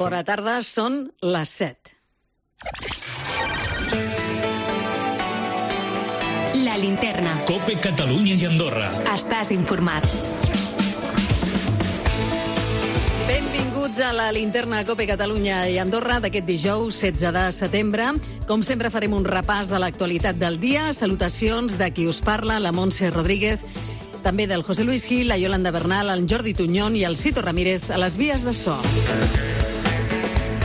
Bona tarda, són les 7. La linterna. Cope Catalunya i Andorra. Estàs informat. Benvinguts a la linterna Cope Catalunya i Andorra d'aquest dijous 16 de setembre. Com sempre farem un repàs de l'actualitat del dia. Salutacions de qui us parla, la Montse Rodríguez, també del José Luis Gil, la Yolanda Bernal, el Jordi Tuñón i el Cito Ramírez a les vies de so.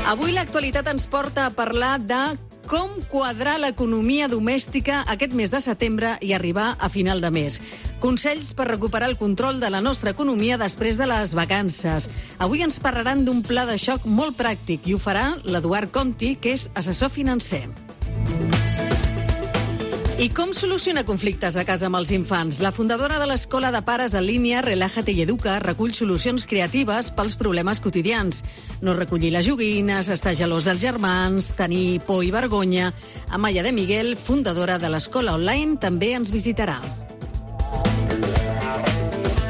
Avui l'actualitat ens porta a parlar de com quadrar l'economia domèstica aquest mes de setembre i arribar a final de mes. Consells per recuperar el control de la nostra economia després de les vacances. Avui ens parlaran d'un pla de xoc molt pràctic i ho farà l'Eduard Conti, que és assessor financer. I com soluciona conflictes a casa amb els infants? La fundadora de l'Escola de Pares en línia Relájate i Educa recull solucions creatives pels problemes quotidians. No recollir les joguines, estar gelós dels germans, tenir por i vergonya. Amaya de Miguel, fundadora de l'Escola Online, també ens visitarà.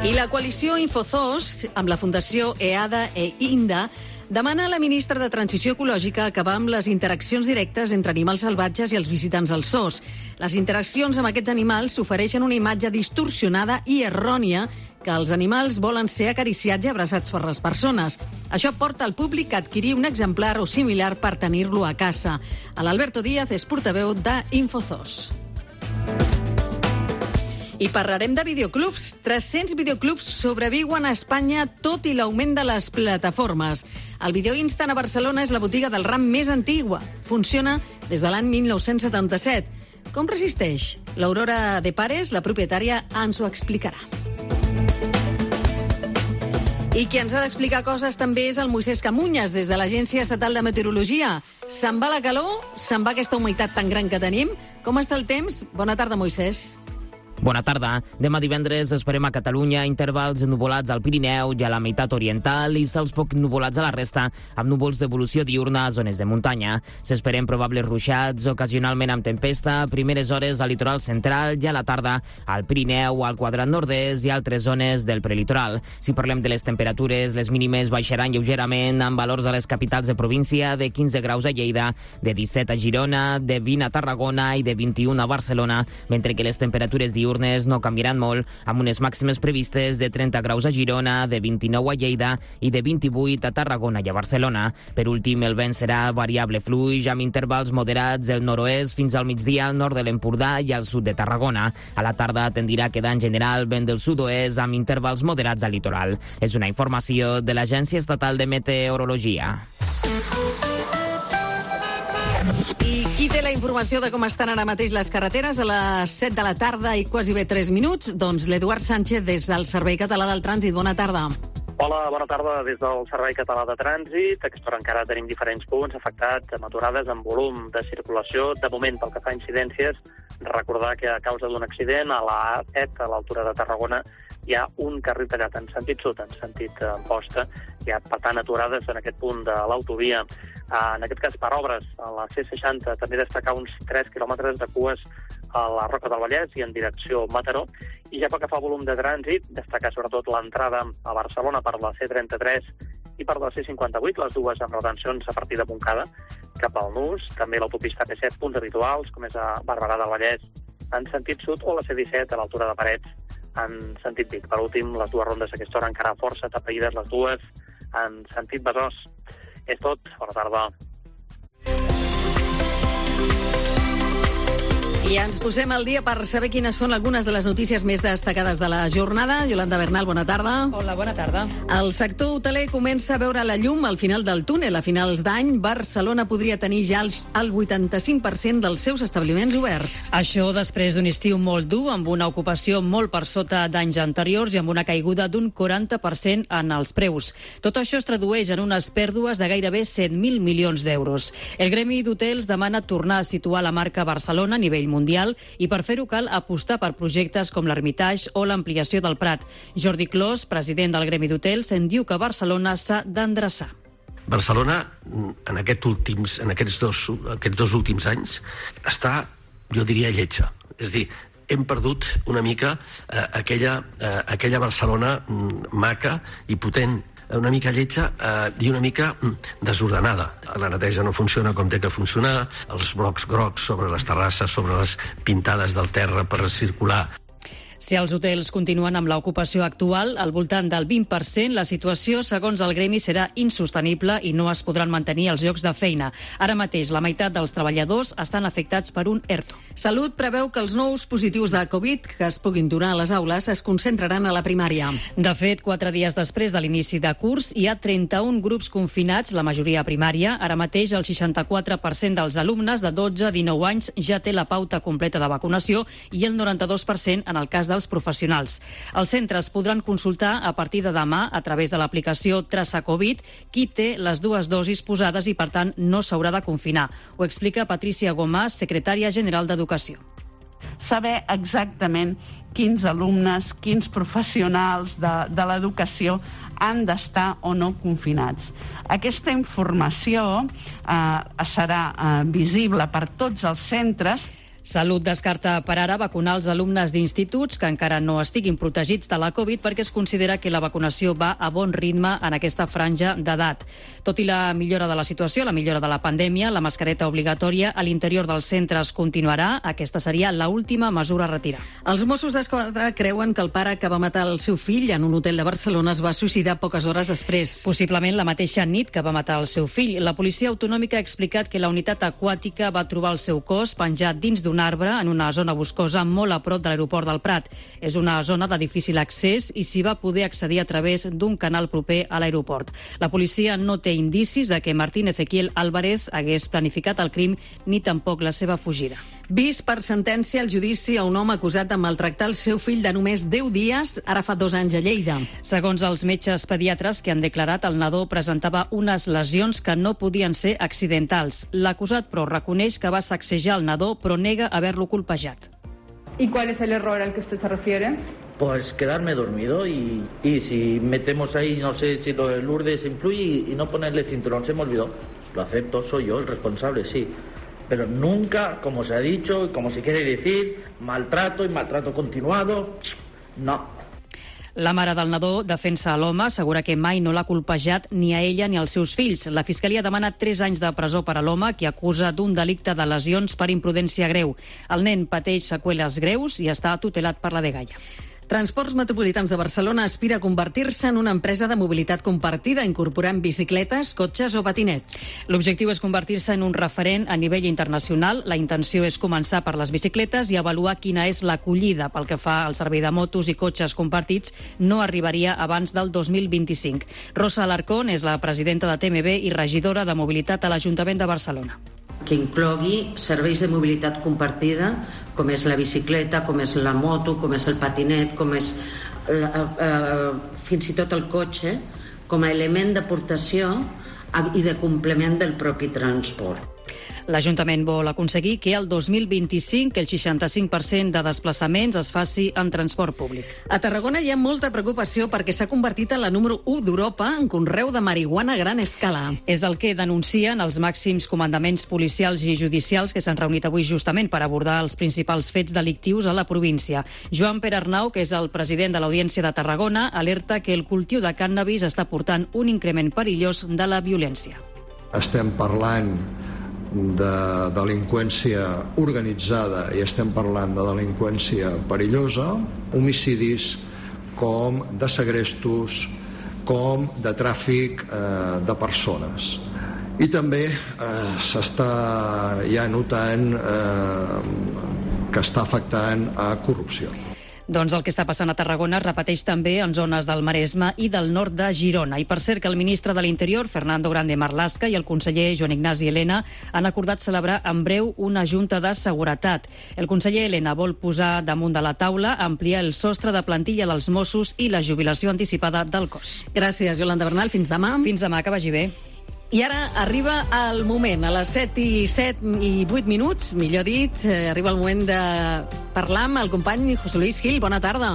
I la coalició Infozos, amb la Fundació EADA e INDA, demana a la ministra de Transició Ecològica acabar amb les interaccions directes entre animals salvatges i els visitants als zoos. Les interaccions amb aquests animals ofereixen una imatge distorsionada i errònia que els animals volen ser acariciats i abraçats per les persones. Això porta al públic a adquirir un exemplar o similar per tenir-lo a casa. L'Alberto Díaz és portaveu d'Infozos. I parlarem de videoclubs. 300 videoclubs sobreviuen a Espanya tot i l'augment de les plataformes. El Video Instant a Barcelona és la botiga del RAM més antigua. Funciona des de l'any 1977. Com resisteix? L'Aurora de Pares, la propietària, ens ho explicarà. I qui ens ha d'explicar coses també és el Moisès Camunyes, des de l'Agència Estatal de Meteorologia. Se'n va la calor? Se'n va aquesta humitat tan gran que tenim? Com està el temps? Bona tarda, Moisès. Bona tarda. Demà divendres esperem a Catalunya intervals nuvolats al Pirineu i a la meitat oriental i cels poc nuvolats a la resta, amb núvols d'evolució diurna a zones de muntanya. S'esperen probables ruixats, ocasionalment amb tempesta, primeres hores al litoral central i a la tarda al Pirineu, al quadrat nord-est i altres zones del prelitoral. Si parlem de les temperatures, les mínimes baixaran lleugerament amb valors a les capitals de província de 15 graus a Lleida, de 17 a Girona, de 20 a Tarragona i de 21 a Barcelona, mentre que les temperatures diurnes diurnes no canviaran molt, amb unes màximes previstes de 30 graus a Girona, de 29 a Lleida i de 28 a Tarragona i a Barcelona. Per últim, el vent serà variable fluix, amb intervals moderats del nord-oest fins al migdia al nord de l'Empordà i al sud de Tarragona. A la tarda tendirà a quedar en general vent del sud-oest amb intervals moderats al litoral. És una informació de l'Agència Estatal de Meteorologia. I qui té la informació de com estan ara mateix les carreteres a les 7 de la tarda i quasi bé 3 minuts? Doncs l'Eduard Sánchez des del Servei Català del Trànsit. Bona tarda. Hola, bona tarda des del Servei Català de Trànsit. Aquesta hora encara tenim diferents punts afectats amb aturades en volum de circulació. De moment, pel que fa a incidències, recordar que a causa d'un accident a la A7, a l'altura de Tarragona, hi ha un carril tallat en sentit sud, en sentit amposta. Hi ha, per tant, aturades en aquest punt de l'autovia. En aquest cas, per obres, a la C60 també destacar uns 3 quilòmetres de cues a la Roca del Vallès i en direcció Mataró. I ja pel que fa volum de trànsit, destacar sobretot l'entrada a Barcelona per la C33 i per la C58, les dues amb retencions a partir de Montcada cap al Nus, també l'autopista P7, punts habituals, com és a Barberà del Vallès en sentit sud, o la C17 a l'altura de Parets en sentit Vic. Per últim, les dues rondes d'aquesta hora encara força tapaïdes, les dues en sentit Besòs. És tot. Bona tarda. I ens posem al dia per saber quines són algunes de les notícies més destacades de la jornada. Yolanda Bernal, bona tarda. Hola, bona tarda. El sector hoteler comença a veure la llum al final del túnel. A finals d'any, Barcelona podria tenir ja el, el 85% dels seus establiments oberts. Això després d'un estiu molt dur, amb una ocupació molt per sota d'anys anteriors i amb una caiguda d'un 40% en els preus. Tot això es tradueix en unes pèrdues de gairebé 100.000 milions d'euros. El Gremi d'Hotels demana tornar a situar la marca Barcelona a nivell mundial i per fer-ho cal apostar per projectes com l'Hermitage o l'ampliació del Prat. Jordi Clos, president del Gremi d'Hotels, en diu que Barcelona s'ha d'endreçar. Barcelona, en, aquest últims, en aquests, dos, aquests dos últims anys, està, jo diria, lletja. És dir, hem perdut una mica eh, aquella, eh, aquella Barcelona mm, maca i potent una mica lletja eh, i una mica mm, desordenada. La neteja no funciona com té que funcionar, els brocs grocs sobre les terrasses, sobre les pintades del terra per circular si els hotels continuen amb l'ocupació actual, al voltant del 20%, la situació, segons el gremi, serà insostenible i no es podran mantenir els llocs de feina. Ara mateix, la meitat dels treballadors estan afectats per un ERTO. Salut preveu que els nous positius de Covid que es puguin donar a les aules es concentraran a la primària. De fet, quatre dies després de l'inici de curs, hi ha 31 grups confinats, la majoria primària. Ara mateix, el 64% dels alumnes de 12 a 19 anys ja té la pauta completa de vacunació i el 92% en el cas dels professionals. Els centres podran consultar a partir de demà a través de l'aplicació Traça Covid qui té les dues dosis posades i, per tant, no s'haurà de confinar. Ho explica Patricia Gomàs, secretària general d'Educació saber exactament quins alumnes, quins professionals de, de l'educació han d'estar o no confinats. Aquesta informació eh, serà eh, visible per tots els centres Salut descarta per ara vacunar els alumnes d'instituts que encara no estiguin protegits de la Covid perquè es considera que la vacunació va a bon ritme en aquesta franja d'edat. Tot i la millora de la situació, la millora de la pandèmia, la mascareta obligatòria a l'interior dels centres continuarà. Aquesta seria l última mesura a retirar. Els Mossos d'Esquadra creuen que el pare que va matar el seu fill en un hotel de Barcelona es va suïcidar poques hores després. Possiblement la mateixa nit que va matar el seu fill. La policia autonòmica ha explicat que la unitat aquàtica va trobar el seu cos penjat dins d'un un arbre en una zona boscosa molt a prop de l'aeroport del Prat. És una zona de difícil accés i s'hi va poder accedir a través d'un canal proper a l'aeroport. La policia no té indicis de que Martín Ezequiel Álvarez hagués planificat el crim ni tampoc la seva fugida. Vist per sentència el judici a un home acusat de maltractar el seu fill de només 10 dies, ara fa dos anys a Lleida. Segons els metges pediatres que han declarat, el nadó presentava unes lesions que no podien ser accidentals. L'acusat, però, reconeix que va sacsejar el nadó, però nega haver-lo colpejat. ¿Y cuál es el error al que usted se refiere? Pues quedarme dormido y, y si metemos ahí, no sé si lo de Lourdes influye y, y no ponerle cinturón, se me olvidó. Lo acepto, soy yo el responsable, sí pero nunca, como se ha dicho como se quiere decir, maltrato y maltrato continuado, no. La mare del nadó defensa a l'home, assegura que mai no l'ha colpejat ni a ella ni als seus fills. La Fiscalia demana 3 anys de presó per a l'home que acusa d'un delicte de lesions per imprudència greu. El nen pateix seqüeles greus i està tutelat per la degalla. Transports Metropolitans de Barcelona aspira a convertir-se en una empresa de mobilitat compartida, incorporant bicicletes, cotxes o patinets. L'objectiu és convertir-se en un referent a nivell internacional. La intenció és començar per les bicicletes i avaluar quina és l'acollida pel que fa al servei de motos i cotxes compartits. No arribaria abans del 2025. Rosa Alarcón és la presidenta de TMB i regidora de mobilitat a l'Ajuntament de Barcelona que inclogui serveis de mobilitat compartida, com és la bicicleta, com és la moto, com és el patinet, com és la, eh, eh, fins i tot el cotxe, com a element d'aportació i de complement del propi transport. L'Ajuntament vol aconseguir que el 2025 el 65% de desplaçaments es faci en transport públic. A Tarragona hi ha molta preocupació perquè s'ha convertit en la número 1 d'Europa en conreu de marihuana a gran escala. És el que denuncien els màxims comandaments policials i judicials que s'han reunit avui justament per abordar els principals fets delictius a la província. Joan Pere Arnau, que és el president de l'Audiència de Tarragona, alerta que el cultiu de cànnabis està portant un increment perillós de la violència. Estem parlant de delinqüència organitzada i estem parlant de delinqüència perillosa, homicidis com de segrestos, com de tràfic eh, de persones. I també eh, s'està ja notant eh, que està afectant a corrupció. Doncs el que està passant a Tarragona es repeteix també en zones del Maresme i del nord de Girona. I per cert que el ministre de l'Interior, Fernando Grande Marlasca, i el conseller Joan Ignasi Helena han acordat celebrar en breu una junta de seguretat. El conseller Helena vol posar damunt de la taula ampliar el sostre de plantilla dels Mossos i la jubilació anticipada del cos. Gràcies, Yolanda Bernal. Fins demà. Fins demà, que vagi bé. I ara arriba el moment, a les 7 i 7 i 8 minuts, millor dit, eh, arriba el moment de parlar amb el company José Luis Gil. Bona tarda.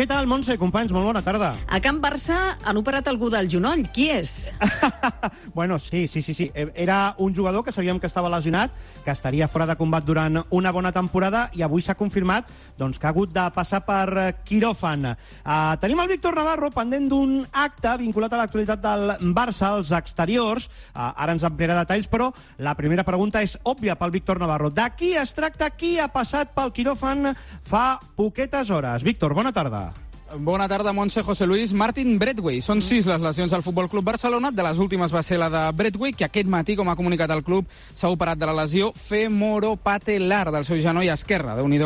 Què tal, Montse? Companys, molt bona tarda. A Can Barça han operat algú del genoll. Qui és? bueno, sí, sí, sí, sí. Era un jugador que sabíem que estava lesionat, que estaria fora de combat durant una bona temporada i avui s'ha confirmat doncs, que ha hagut de passar per eh, quiròfan. Uh, tenim el Víctor Navarro pendent d'un acte vinculat a l'actualitat del Barça als exteriors. Uh, ara ens ampliarà detalls, però la primera pregunta és òbvia pel Víctor Navarro. De qui es tracta? Qui ha passat pel quiròfan fa poquetes hores? Víctor, bona tarda. Bona tarda, Montse, José Luis. Martin Bradway. Són sis les lesions al Futbol Club Barcelona. De les últimes va ser la de Bradway, que aquest matí, com ha comunicat el club, s'ha operat de la lesió femoropatelar del seu genoll esquerre. déu nhi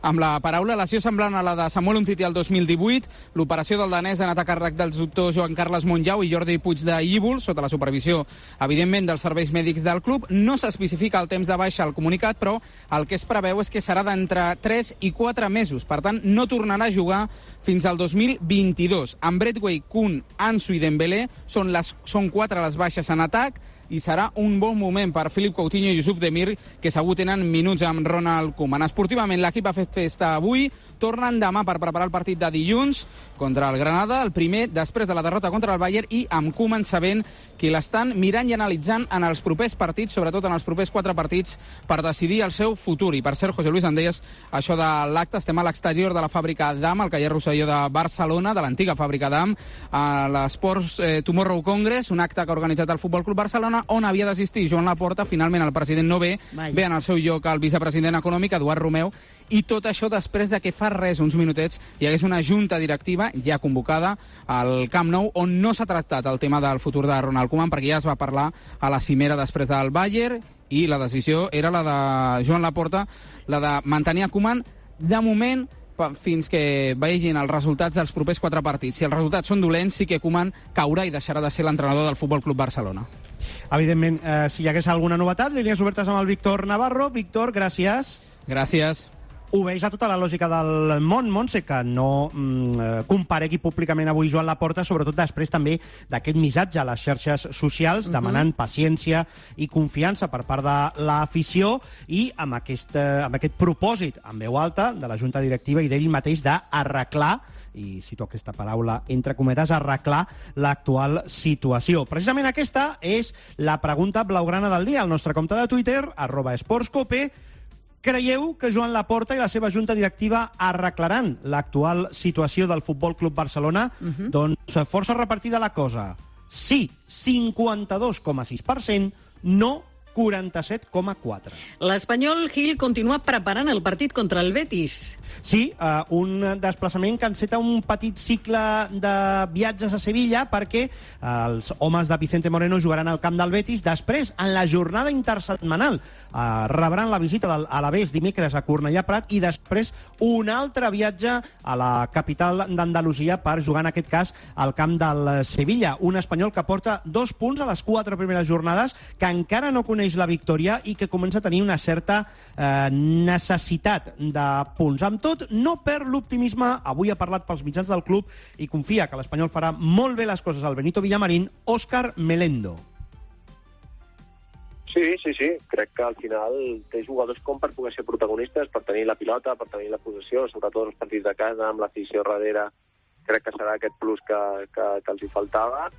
amb la paraula lesió semblant a la de Samuel Umtiti el 2018. L'operació del danès ha anat a càrrec dels doctors Joan Carles Montllau i Jordi Puig de Íbol, sota la supervisió, evidentment, dels serveis mèdics del club. No s'especifica el temps de baixa al comunicat, però el que es preveu és que serà d'entre 3 i 4 mesos. Per tant, no tornarà a jugar fins al 2022. Amb Bradway, Kun, Ansu i Dembélé són, les, són quatre les baixes en atac i serà un bon moment per Filip Coutinho i Yusuf Demir, que segur tenen minuts amb Ronald Koeman. Esportivament, l'equip ha fet festa avui, tornen demà per preparar el partit de dilluns contra el Granada, el primer després de la derrota contra el Bayern i amb Koeman sabent que l'estan mirant i analitzant en els propers partits, sobretot en els propers quatre partits, per decidir el seu futur. I per cert, José Luis, deies això de l'acte, estem a l'exterior de la fàbrica d'AM, al caller Rosselló de Barcelona, de l'antiga fàbrica d'AM, a l'Esports eh, Tomorrow Congress, un acte que ha organitzat el Futbol Club Barcelona, on havia d'assistir Joan Laporta, finalment el president no ve, Vaja. ve en el seu lloc el vicepresident econòmic, Eduard Romeu, i tot això després de que fa res, uns minutets, hi hagués una junta directiva ja convocada al Camp Nou, on no s'ha tractat el tema del futur de Ronald Koeman, perquè ja es va parlar a la cimera després del Bayern, i la decisió era la de Joan Laporta, la de mantenir a Koeman. De moment fins que vegin els resultats dels propers quatre partits. Si els resultats són dolents, sí que Koeman caurà i deixarà de ser l'entrenador del Futbol Club Barcelona. Evidentment, eh, si hi hagués alguna novetat, línies obertes amb el Víctor Navarro. Víctor, gràcies. Gràcies obeeix a tota la lògica del món, Montse, que no mm, eh, comparegui públicament avui Joan Laporta, sobretot després també d'aquest missatge a les xarxes socials, uh -huh. demanant paciència i confiança per part de l'afició i amb aquest, eh, amb aquest propòsit en veu alta de la Junta Directiva i d'ell mateix d'arreglar i cito aquesta paraula entre cometes, arreglar l'actual situació. Precisament aquesta és la pregunta blaugrana del dia al nostre compte de Twitter, arroba esportscope. Creieu que Joan Laporta i la seva junta directiva arreglaran l'actual situació del Futbol Club Barcelona? Uh -huh. Doncs força repartida la cosa. Sí, 52,6%, no 47,4. L'Espanyol Gil continua preparant el partit contra el Betis. Sí, uh, un desplaçament que enceta un petit cicle de viatges a Sevilla perquè uh, els homes de Vicente Moreno jugaran al camp del Betis. Després, en la jornada intersetmanal, uh, rebran la visita del Alavés dimecres a Cornellà Prat i després un altre viatge a la capital d'Andalusia per jugar, en aquest cas, al camp del Sevilla. Un espanyol que porta dos punts a les quatre primeres jornades, que encara no coneix la victòria i que comença a tenir una certa eh, necessitat de punts. Amb tot, no perd l'optimisme. Avui ha parlat pels mitjans del club i confia que l'Espanyol farà molt bé les coses al Benito Villamarín, Òscar Melendo. Sí, sí, sí. Crec que al final té jugadors com per poder ser protagonistes, per tenir la pilota, per tenir la possessió, sobretot els partits de casa, amb l'afició darrere. Crec que serà aquest plus que, que, que els hi faltava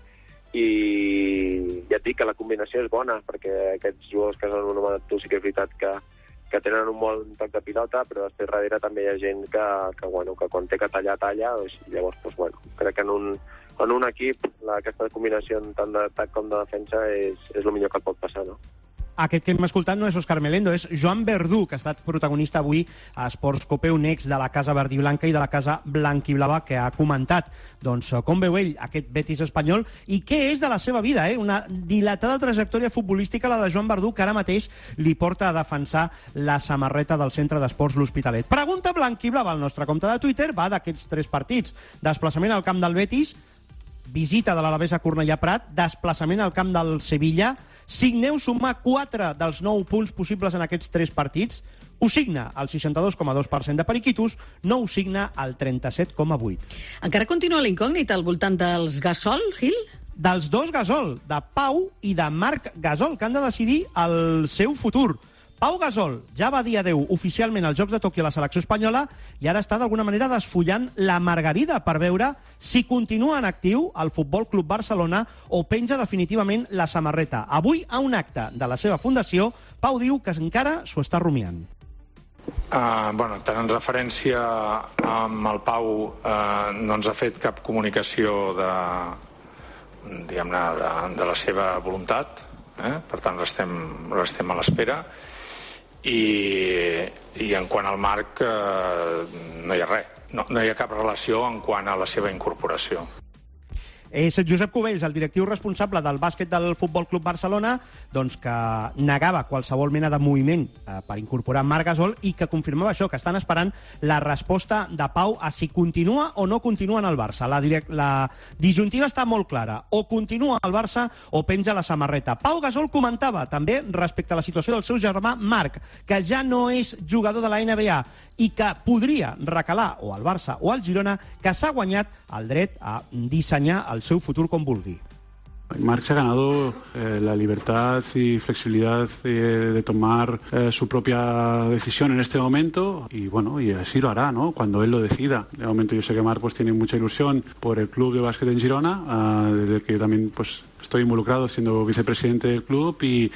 i ja et dic que la combinació és bona perquè aquests jugadors que s'han anomenat tu sí que és veritat que, que tenen un bon toc de pilota, però després darrere també hi ha gent que, que, bueno, que quan té que tallar, talla, doncs, llavors, doncs, bueno, crec que en un, en un equip la, aquesta combinació tant d'atac com de defensa és, és el millor que pot passar, no? Aquest que hem escoltat no és Òscar Melendo, és Joan Verdú, que ha estat protagonista avui a Esports Cope, un ex de la Casa Verdi Blanca i de la Casa Blanquiblava, que ha comentat doncs, com veu ell aquest Betis espanyol i què és de la seva vida. Eh? Una dilatada trajectòria futbolística, la de Joan Verdú, que ara mateix li porta a defensar la samarreta del centre d'esports L'Hospitalet. Pregunta Blanquiblava al nostre compte de Twitter, va d'aquests tres partits. Desplaçament al camp del Betis, visita de l'Alavés a Cornellà Prat, desplaçament al camp del Sevilla, signeu sumar 4 dels 9 punts possibles en aquests 3 partits, ho signa el 62,2% de periquitos, no ho signa el 37,8%. Encara continua l'incògnit al voltant dels Gasol, Gil? Dels dos Gasol, de Pau i de Marc Gasol, que han de decidir el seu futur. Pau Gasol ja va dir adeu oficialment als Jocs de Tòquio a la selecció espanyola i ara està d'alguna manera desfullant la margarida per veure si continua en actiu al Futbol Club Barcelona o penja definitivament la samarreta. Avui, a un acte de la seva fundació, Pau diu que encara s'ho està rumiant. Uh, bueno, tant en referència amb el Pau uh, no ens ha fet cap comunicació de, diguem-ne, de, de la seva voluntat, eh? per tant restem, restem a l'espera i, i en quant al Marc eh, no hi ha res, no, no hi ha cap relació en quant a la seva incorporació. És Josep Cubells, el directiu responsable del bàsquet del Futbol Club Barcelona, doncs que negava qualsevol mena de moviment eh, per incorporar Marc Gasol i que confirmava això, que estan esperant la resposta de Pau a si continua o no continua en el Barça. La, direct, la disjuntiva està molt clara. O continua al Barça o penja la samarreta. Pau Gasol comentava també respecte a la situació del seu germà Marc, que ja no és jugador de la NBA i que podria recalar o al Barça o al Girona, que s'ha guanyat el dret a dissenyar el seu futur com vulgui. Marx ha ganado eh, la libertad y flexibilidad eh, de tomar eh, su propia decisión en este momento y bueno, y así lo hará, ¿no? Cuando él lo decida. De momento yo sé que Marc pues tiene mucha ilusión por el club de básquet en Girona, uh, desde el que yo también pues estoy involucrado siendo vicepresidente del club y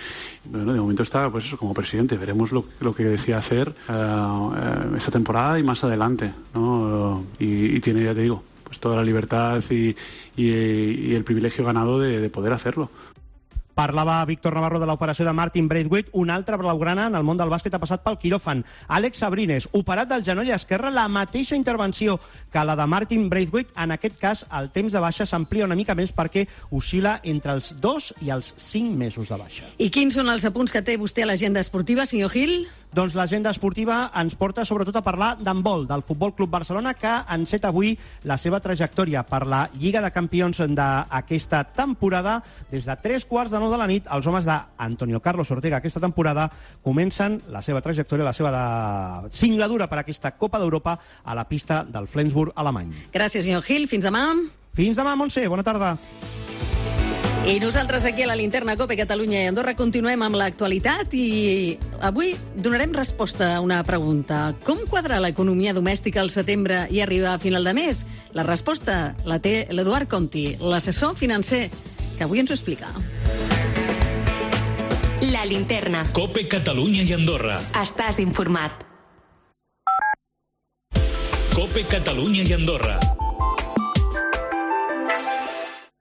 bueno, de momento está pues eso como presidente. Veremos lo, lo que decía hacer uh, esta temporada y más adelante, ¿no? Y, y tiene, ya te digo, pues toda la libertad y, y, y el privilegio ganado de, de poder hacerlo. Parlava Víctor Navarro de l'operació de Martin Braithwaite, un altre blaugrana en el món del bàsquet ha passat pel quiròfan. Àlex Sabrines, operat del genoll esquerre, la mateixa intervenció que la de Martin Braithwaite. En aquest cas, el temps de baixa s'amplia una mica més perquè oscil·la entre els dos i els cinc mesos de baixa. I quins són els apunts que té vostè a l'agenda esportiva, senyor Gil? Doncs l'agenda esportiva ens porta sobretot a parlar d'handbol, del Futbol Club Barcelona, que enceta avui la seva trajectòria per la Lliga de Campions d'aquesta temporada. Des de tres quarts de nou de la nit, els homes d'Antonio Carlos Ortega aquesta temporada comencen la seva trajectòria, la seva de... singladura per aquesta Copa d'Europa a la pista del Flensburg alemany. Gràcies, senyor Gil. Fins demà. Fins demà, Montse. Bona tarda. I nosaltres aquí a la Linterna Cope Catalunya i Andorra continuem amb l'actualitat i avui donarem resposta a una pregunta. Com quadra l'economia domèstica al setembre i arriba a final de mes? La resposta la té l'Eduard Conti, l'assessor financer, que avui ens ho explica. La linterna. Cope Catalunya i Andorra. Estàs informat. Cope Catalunya i Andorra.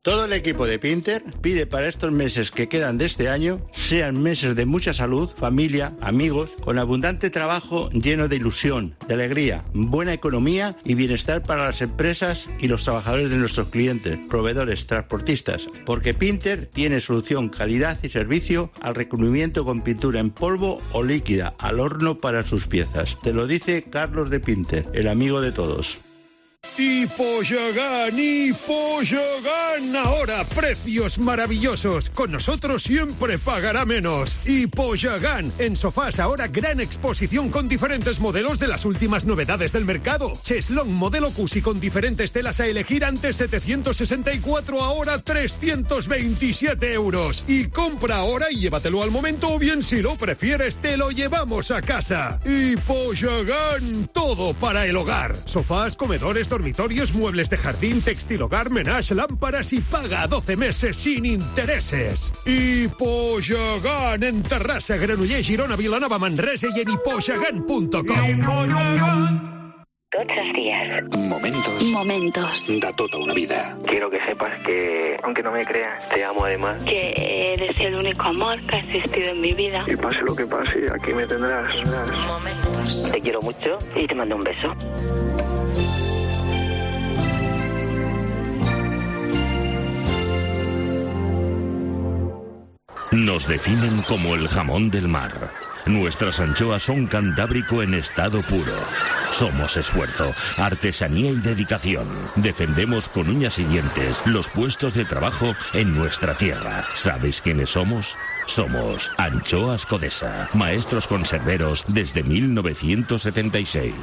Todo el equipo de Pinter pide para estos meses que quedan de este año sean meses de mucha salud, familia, amigos, con abundante trabajo lleno de ilusión, de alegría, buena economía y bienestar para las empresas y los trabajadores de nuestros clientes, proveedores, transportistas, porque Pinter tiene solución calidad y servicio al recubrimiento con pintura en polvo o líquida al horno para sus piezas. Te lo dice Carlos de Pinter, el amigo de todos. Hipoyagan, Hipoyagan. Ahora precios maravillosos. Con nosotros siempre pagará menos. Hipoyagan. En sofás ahora gran exposición con diferentes modelos de las últimas novedades del mercado. Cheslong modelo Cusi con diferentes telas a elegir antes 764, ahora 327 euros. Y compra ahora y llévatelo al momento o bien si lo prefieres te lo llevamos a casa. Hipoyagan. Todo para el hogar. Sofás, comedores, dormitorios, muebles de jardín, textil hogar, menage, lámparas y paga a 12 meses sin intereses. Hipoyagan en Terrassa, Granollers, Girona, Vilanova, Manresa y en hipoyagan.com. Tots els días. Momentos. Momentos. De tota una vida. Quiero que sepas que, aunque no me creas, te amo además. Que eres el único amor que ha existido en mi vida. Y pase lo que pase, aquí me tendrás. Momentos. Te quiero mucho y te mando un beso. Nos definen como el jamón del mar. Nuestras anchoas son cantábrico en estado puro. Somos esfuerzo, artesanía y dedicación. Defendemos con uñas y dientes los puestos de trabajo en nuestra tierra. ¿Sabéis quiénes somos? Somos Anchoas Codesa, maestros conserveros desde 1976.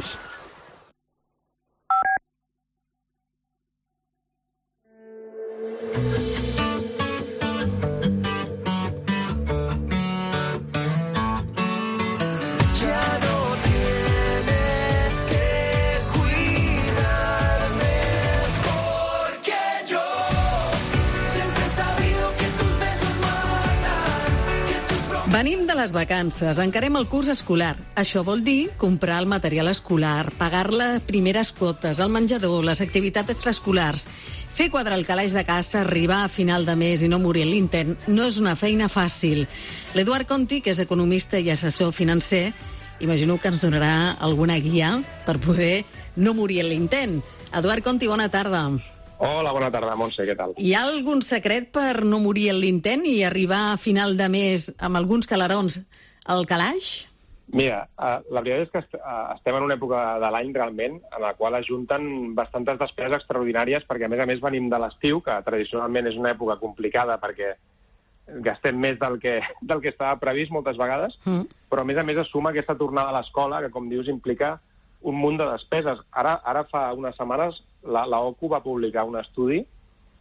Venim de les vacances, encarem el curs escolar. Això vol dir comprar el material escolar, pagar les primeres quotes, el menjador, les activitats extraescolars. Fer quadrar el calaix de casa, arribar a final de mes i no morir en l'intent no és una feina fàcil. L'Eduard Conti, que és economista i assessor financer, imagino que ens donarà alguna guia per poder no morir en l'intent. Eduard Conti, bona tarda. Hola, bona tarda, Montse, què tal? Hi ha algun secret per no morir en l'intent i arribar a final de mes amb alguns calarons al calaix? Mira, uh, la veritat és que uh, estem en una època de l'any realment en la qual ajunten bastantes despeses extraordinàries perquè, a més a més, venim de l'estiu, que tradicionalment és una època complicada perquè gastem més del que, del que estava previst moltes vegades, mm. però a més a més es suma aquesta tornada a l'escola que, com dius, implica un munt de despeses. Ara, ara fa unes setmanes la, la OCU va publicar un estudi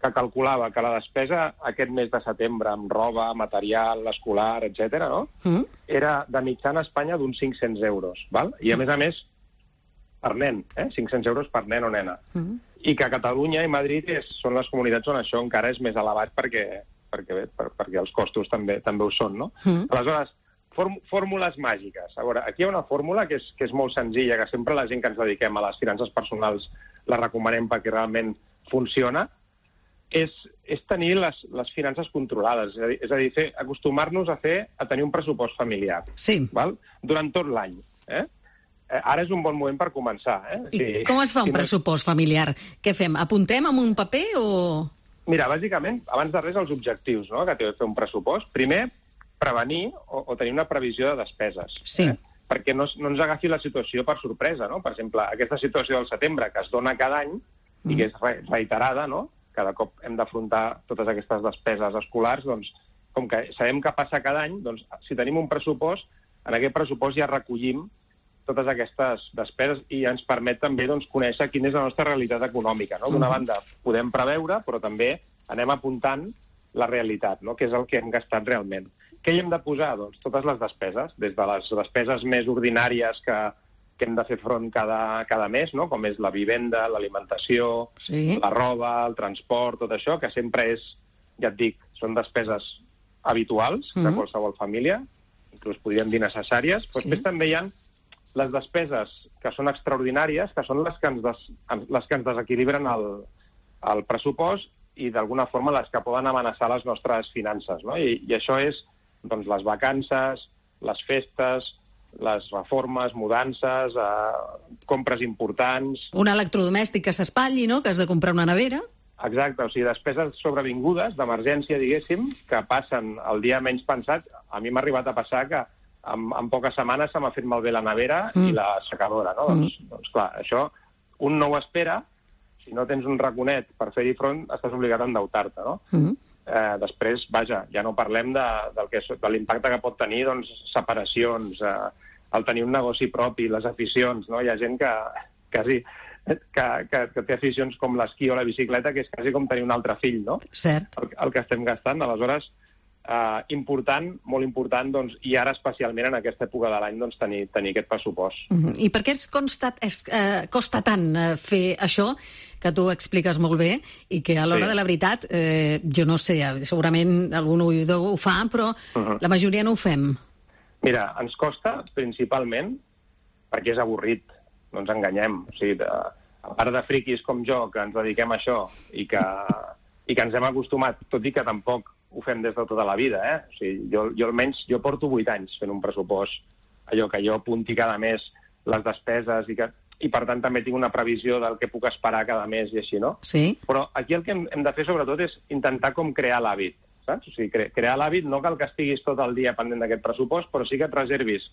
que calculava que la despesa aquest mes de setembre amb roba, material, escolar, etc, no? Mm. era de mitjana a Espanya d'uns 500 euros. Val? I, a més a més, per nen, eh? 500 euros per nen o nena. Mm. I que Catalunya i Madrid és, són les comunitats on això encara és més elevat perquè, perquè, per, perquè els costos també també ho són, no? Mm. Aleshores, fórmules màgiques. A veure, aquí hi ha una fórmula que és, que és molt senzilla, que sempre la gent que ens dediquem a les finances personals la recomanem perquè realment funciona, és, és tenir les, les finances controlades, és a dir, és a dir fer, acostumar-nos a fer a tenir un pressupost familiar. Sí. Val? Durant tot l'any. Eh? eh ara és un bon moment per començar. Eh? I sí. com es fa un si pressupost no... familiar? Què fem? Apuntem amb un paper o...? Mira, bàsicament, abans de res, els objectius no? que té de fer un pressupost. Primer, prevenir o, o tenir una previsió de despeses. Sí. Eh? Perquè no, no ens agafi la situació per sorpresa, no? Per exemple, aquesta situació del setembre que es dona cada any mm. i que és re reiterada, no? Cada cop hem d'afrontar totes aquestes despeses escolars, doncs, com que sabem que passa cada any, doncs, si tenim un pressupost, en aquest pressupost ja recollim totes aquestes despeses i ens permet també doncs, conèixer quina és la nostra realitat econòmica. No? D'una banda, podem preveure, però també anem apuntant la realitat, no? que és el que hem gastat realment. Què hi hem de posar? Doncs totes les despeses, des de les despeses més ordinàries que, que hem de fer front cada, cada mes, no? com és la vivenda, l'alimentació, sí. la roba, el transport, tot això, que sempre és, ja et dic, són despeses habituals mm -hmm. de qualsevol família, inclús podríem dir necessàries, però sí. després també hi ha les despeses que són extraordinàries, que són les que ens, des, les que ens desequilibren el, el pressupost i d'alguna forma les que poden amenaçar les nostres finances. No? I, I això és doncs, les vacances, les festes, les reformes, mudances, eh, compres importants... Un electrodomèstic que s'espatlli, no?, que has de comprar una nevera. Exacte, o sigui, despeses sobrevingudes, d'emergència, diguéssim, que passen el dia menys pensat. A mi m'ha arribat a passar que en, en poques setmanes se m'ha fet malbé la nevera mm. i la secadora, no? Mm. Doncs, doncs, clar, això un no ho espera, si no tens un raconet per fer-hi front, estàs obligat a endeutar-te, no? Mm eh, després, vaja, ja no parlem de, del que, de l'impacte que pot tenir doncs, separacions, eh, el tenir un negoci propi, les aficions, no? Hi ha gent que quasi que, que, que té aficions com l'esquí o la bicicleta, que és quasi com tenir un altre fill, no? Cert. El, el que estem gastant. Aleshores, eh, important, molt important, doncs, i ara especialment en aquesta època de l'any, doncs, tenir, tenir aquest pressupost. Mm -hmm. I per què es consta, es, eh, costa tant eh, fer això, que tu expliques molt bé, i que a l'hora sí. de la veritat, eh, jo no sé, segurament algun oïdor ho fa, però uh -huh. la majoria no ho fem. Mira, ens costa principalment perquè és avorrit, no ens enganyem. O sigui, de, a part de friquis com jo, que ens dediquem a això i que, i que ens hem acostumat, tot i que tampoc ho fem des de tota la vida, eh? O sigui, jo, jo almenys jo porto vuit anys fent un pressupost, allò que jo apunti cada mes les despeses i que i per tant també tinc una previsió del que puc esperar cada mes i així, no? Sí. Però aquí el que hem, hem de fer sobretot és intentar com crear l'hàbit, saps? O sigui, cre crear l'hàbit no cal que estiguis tot el dia pendent d'aquest pressupost, però sí que et reservis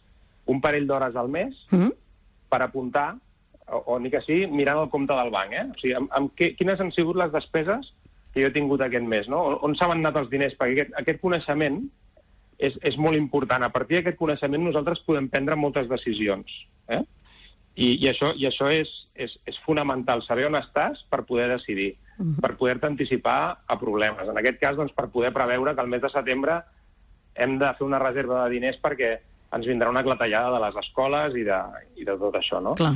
un parell d'hores al mes mm -hmm. per apuntar, o, o ni que sigui mirant el compte del banc, eh? O sigui, amb, amb què, quines han sigut les despeses que jo he tingut aquest mes, no? On s'han anat els diners? Perquè aquest, aquest coneixement és, és molt important. A partir d'aquest coneixement nosaltres podem prendre moltes decisions. Eh? I, i això, i això és, és, és fonamental, saber on estàs per poder decidir, uh -huh. per poder-te anticipar a problemes. En aquest cas, doncs, per poder preveure que el mes de setembre hem de fer una reserva de diners perquè ens vindrà una clatellada de les escoles i de, i de tot això, no? Clar.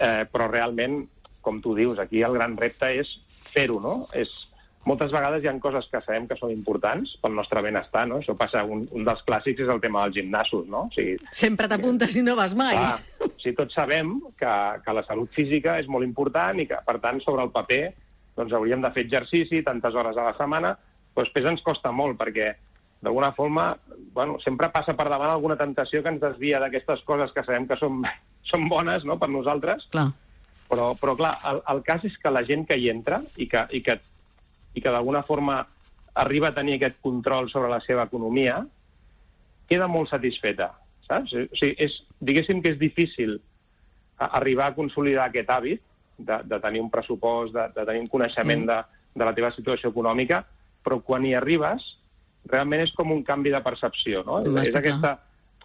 Eh, però realment, com tu dius, aquí el gran repte és fer-ho, no? És moltes vegades hi ha coses que sabem que són importants pel nostre benestar, no? Això passa, un, un dels clàssics és el tema dels gimnasos, no? O sigui, Sempre t'apuntes i no vas mai. clar, o sigui, tots sabem que, que la salut física és molt important i que, per tant, sobre el paper doncs, hauríem de fer exercici tantes hores a la setmana, però després ens costa molt perquè d'alguna forma, bueno, sempre passa per davant alguna tentació que ens desvia d'aquestes coses que sabem que són, són bones no, per nosaltres, Clar. però, però clar, el, el cas és que la gent que hi entra i que, i que, i que d'alguna forma arriba a tenir aquest control sobre la seva economia, queda molt satisfeta, saps? O sigui, és, diguéssim que és difícil arribar a consolidar aquest hàbit de, de tenir un pressupost, de, de tenir un coneixement de, de la teva situació econòmica, però quan hi arribes, realment és com un canvi de percepció, no? És clar. aquesta...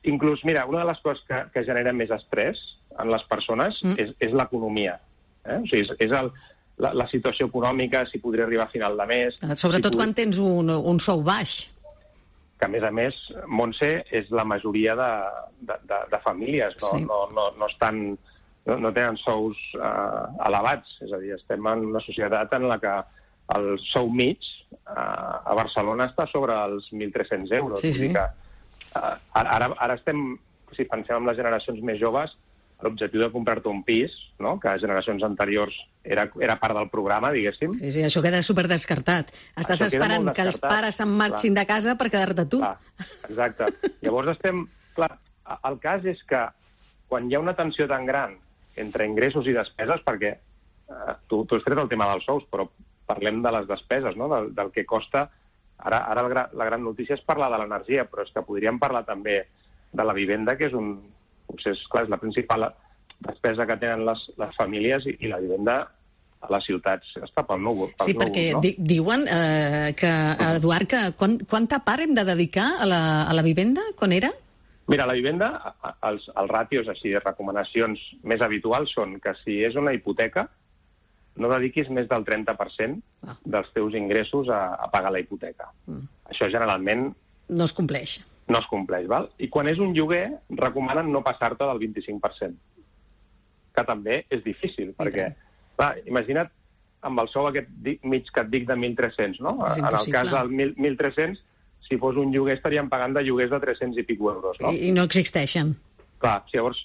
Inclús, mira, una de les coses que, que genera més estrès en les persones mm. és, és l'economia. Eh? O sigui, és, és el, la, la situació econòmica, si podria arribar a final de mes... Sobretot si quan tens un, un sou baix. que a més a més, Montse és la majoria de, de, de, de famílies, no, Sí. no, no, no estan no, no tenen sous eh, elevats, és a dir, estem en una societat en la que el sou mig eh, a Barcelona està sobre els 1.300 euros. Sí, sí. que, eh, ara, ara estem, si pensem en les generacions més joves, l'objectiu de comprar-te un pis, no? que a generacions anteriors era, era part del programa, diguéssim, Sí, sí, això queda super descartat. Estàs Això esperant que els pares se'n marxin de casa per quedar-te tu. Clar, exacte. Llavors estem... Clar, el cas és que quan hi ha una tensió tan gran entre ingressos i despeses, perquè eh, tu, tu has tret el tema dels sous, però parlem de les despeses, no? del, del que costa... Ara, ara gra, la gran notícia és parlar de l'energia, però és que podríem parlar també de la vivenda, que és un... Potser és, clar, és la principal despesa que tenen les, les famílies i, i la vivenda a les ciutats està pel núvol. Pels Sí, perquè núvols, no? di diuen eh, que, Eduard, que quan, quanta part hem de dedicar a la, a la vivenda? Quan era? Mira, la vivenda, els, els ràtios així de recomanacions més habituals són que si és una hipoteca, no dediquis més del 30% Ah. dels teus ingressos a, a pagar la hipoteca. Mm. Això generalment No es compleix. No es compleix, val? I quan és un lloguer, recomanen no passar-te del 25%, que també és difícil, perquè, clar, imagina't amb el sou aquest mig que et dic de 1.300, no? En el cas del 1.000 1.300, si fos un lloguer estaríem pagant de lloguers de 300 i pico euros, no? I, I no existeixen. Clar, si llavors,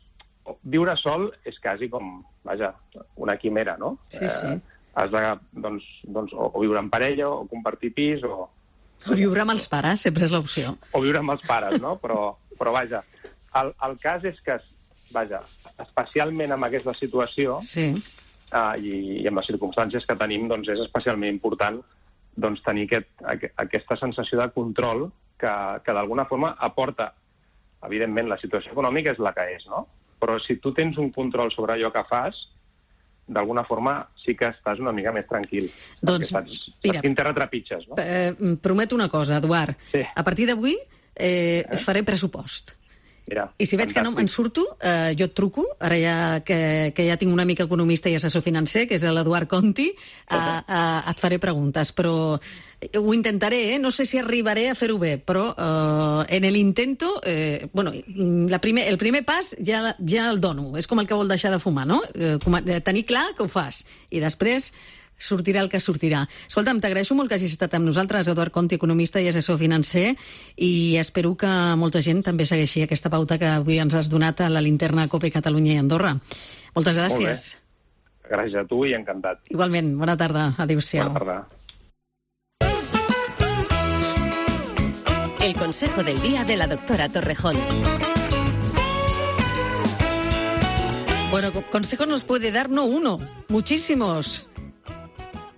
viure sol és quasi com, vaja, una quimera, no? Sí, sí. has de, doncs, doncs o, o viure en parella, o compartir pis, o, O viure amb els pares, sempre és l'opció. o viure amb els pares, no? Però, però vaja, el, el cas és que, vaja, especialment amb aquesta situació Sí. uh, i, i amb les circumstàncies que tenim, doncs és especialment important doncs, tenir aquest, aqu aquesta sensació de control que, que d'alguna forma aporta, evidentment, la situació econòmica és la que és, no? Però si tu tens un control sobre allò que fas, d'alguna forma sí que estàs una mica més tranquil. Doncs, saps, mira, saps quin terra trepitges, no? Eh, prometo una cosa, Eduard. Sí. A partir d'avui eh, faré pressupost. Mira, I si veig que no me'n surto, eh, jo et truco, ara ja que, que ja tinc un amic economista i assessor financer, que és l'Eduard Conti, eh, eh, et faré preguntes, però ho intentaré, eh? no sé si arribaré a fer-ho bé, però eh, en el intento, eh, bueno, la primer, el primer pas ja, ja el dono, és com el que vol deixar de fumar, no? Eh, com, eh, tenir clar que ho fas, i després sortirà el que sortirà. Escolta'm, t'agraeixo molt que hagis estat amb nosaltres, Eduard Conti, economista i assessor financer, i espero que molta gent també segueixi aquesta pauta que avui ens has donat a la linterna COPE Catalunya i Andorra. Moltes gràcies. Molt bé. Gràcies a tu i encantat. Igualment, bona tarda. Adéu-siau. Bona tarda. El consejo del día de la doctora Torrejón. Bueno, co- consejos nos puede dar no uno, muchísimos.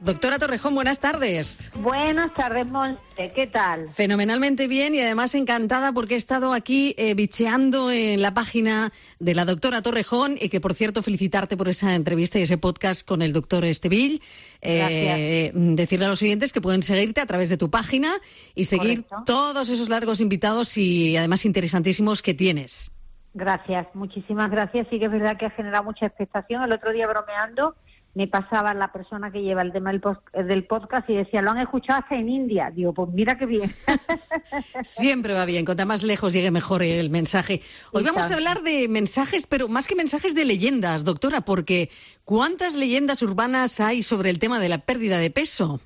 Doctora Torrejón, buenas tardes. Buenas tardes, Monse. ¿Qué tal? Fenomenalmente bien y además encantada porque he estado aquí eh, bicheando en la página de la doctora Torrejón y que, por cierto, felicitarte por esa entrevista y ese podcast con el doctor Estevill. Eh, decirle a los oyentes que pueden seguirte a través de tu página y seguir Correcto. todos esos largos invitados y además interesantísimos que tienes. Gracias, muchísimas gracias. Sí que es verdad que ha generado mucha expectación. El otro día bromeando me pasaba la persona que lleva el tema del, pos- del podcast y decía, lo han escuchado hasta en India. Digo, pues mira qué bien. Siempre va bien, cuanta más lejos llegue mejor el mensaje. Hoy vamos a hablar de mensajes, pero más que mensajes de leyendas, doctora, porque ¿cuántas leyendas urbanas hay sobre el tema de la pérdida de peso?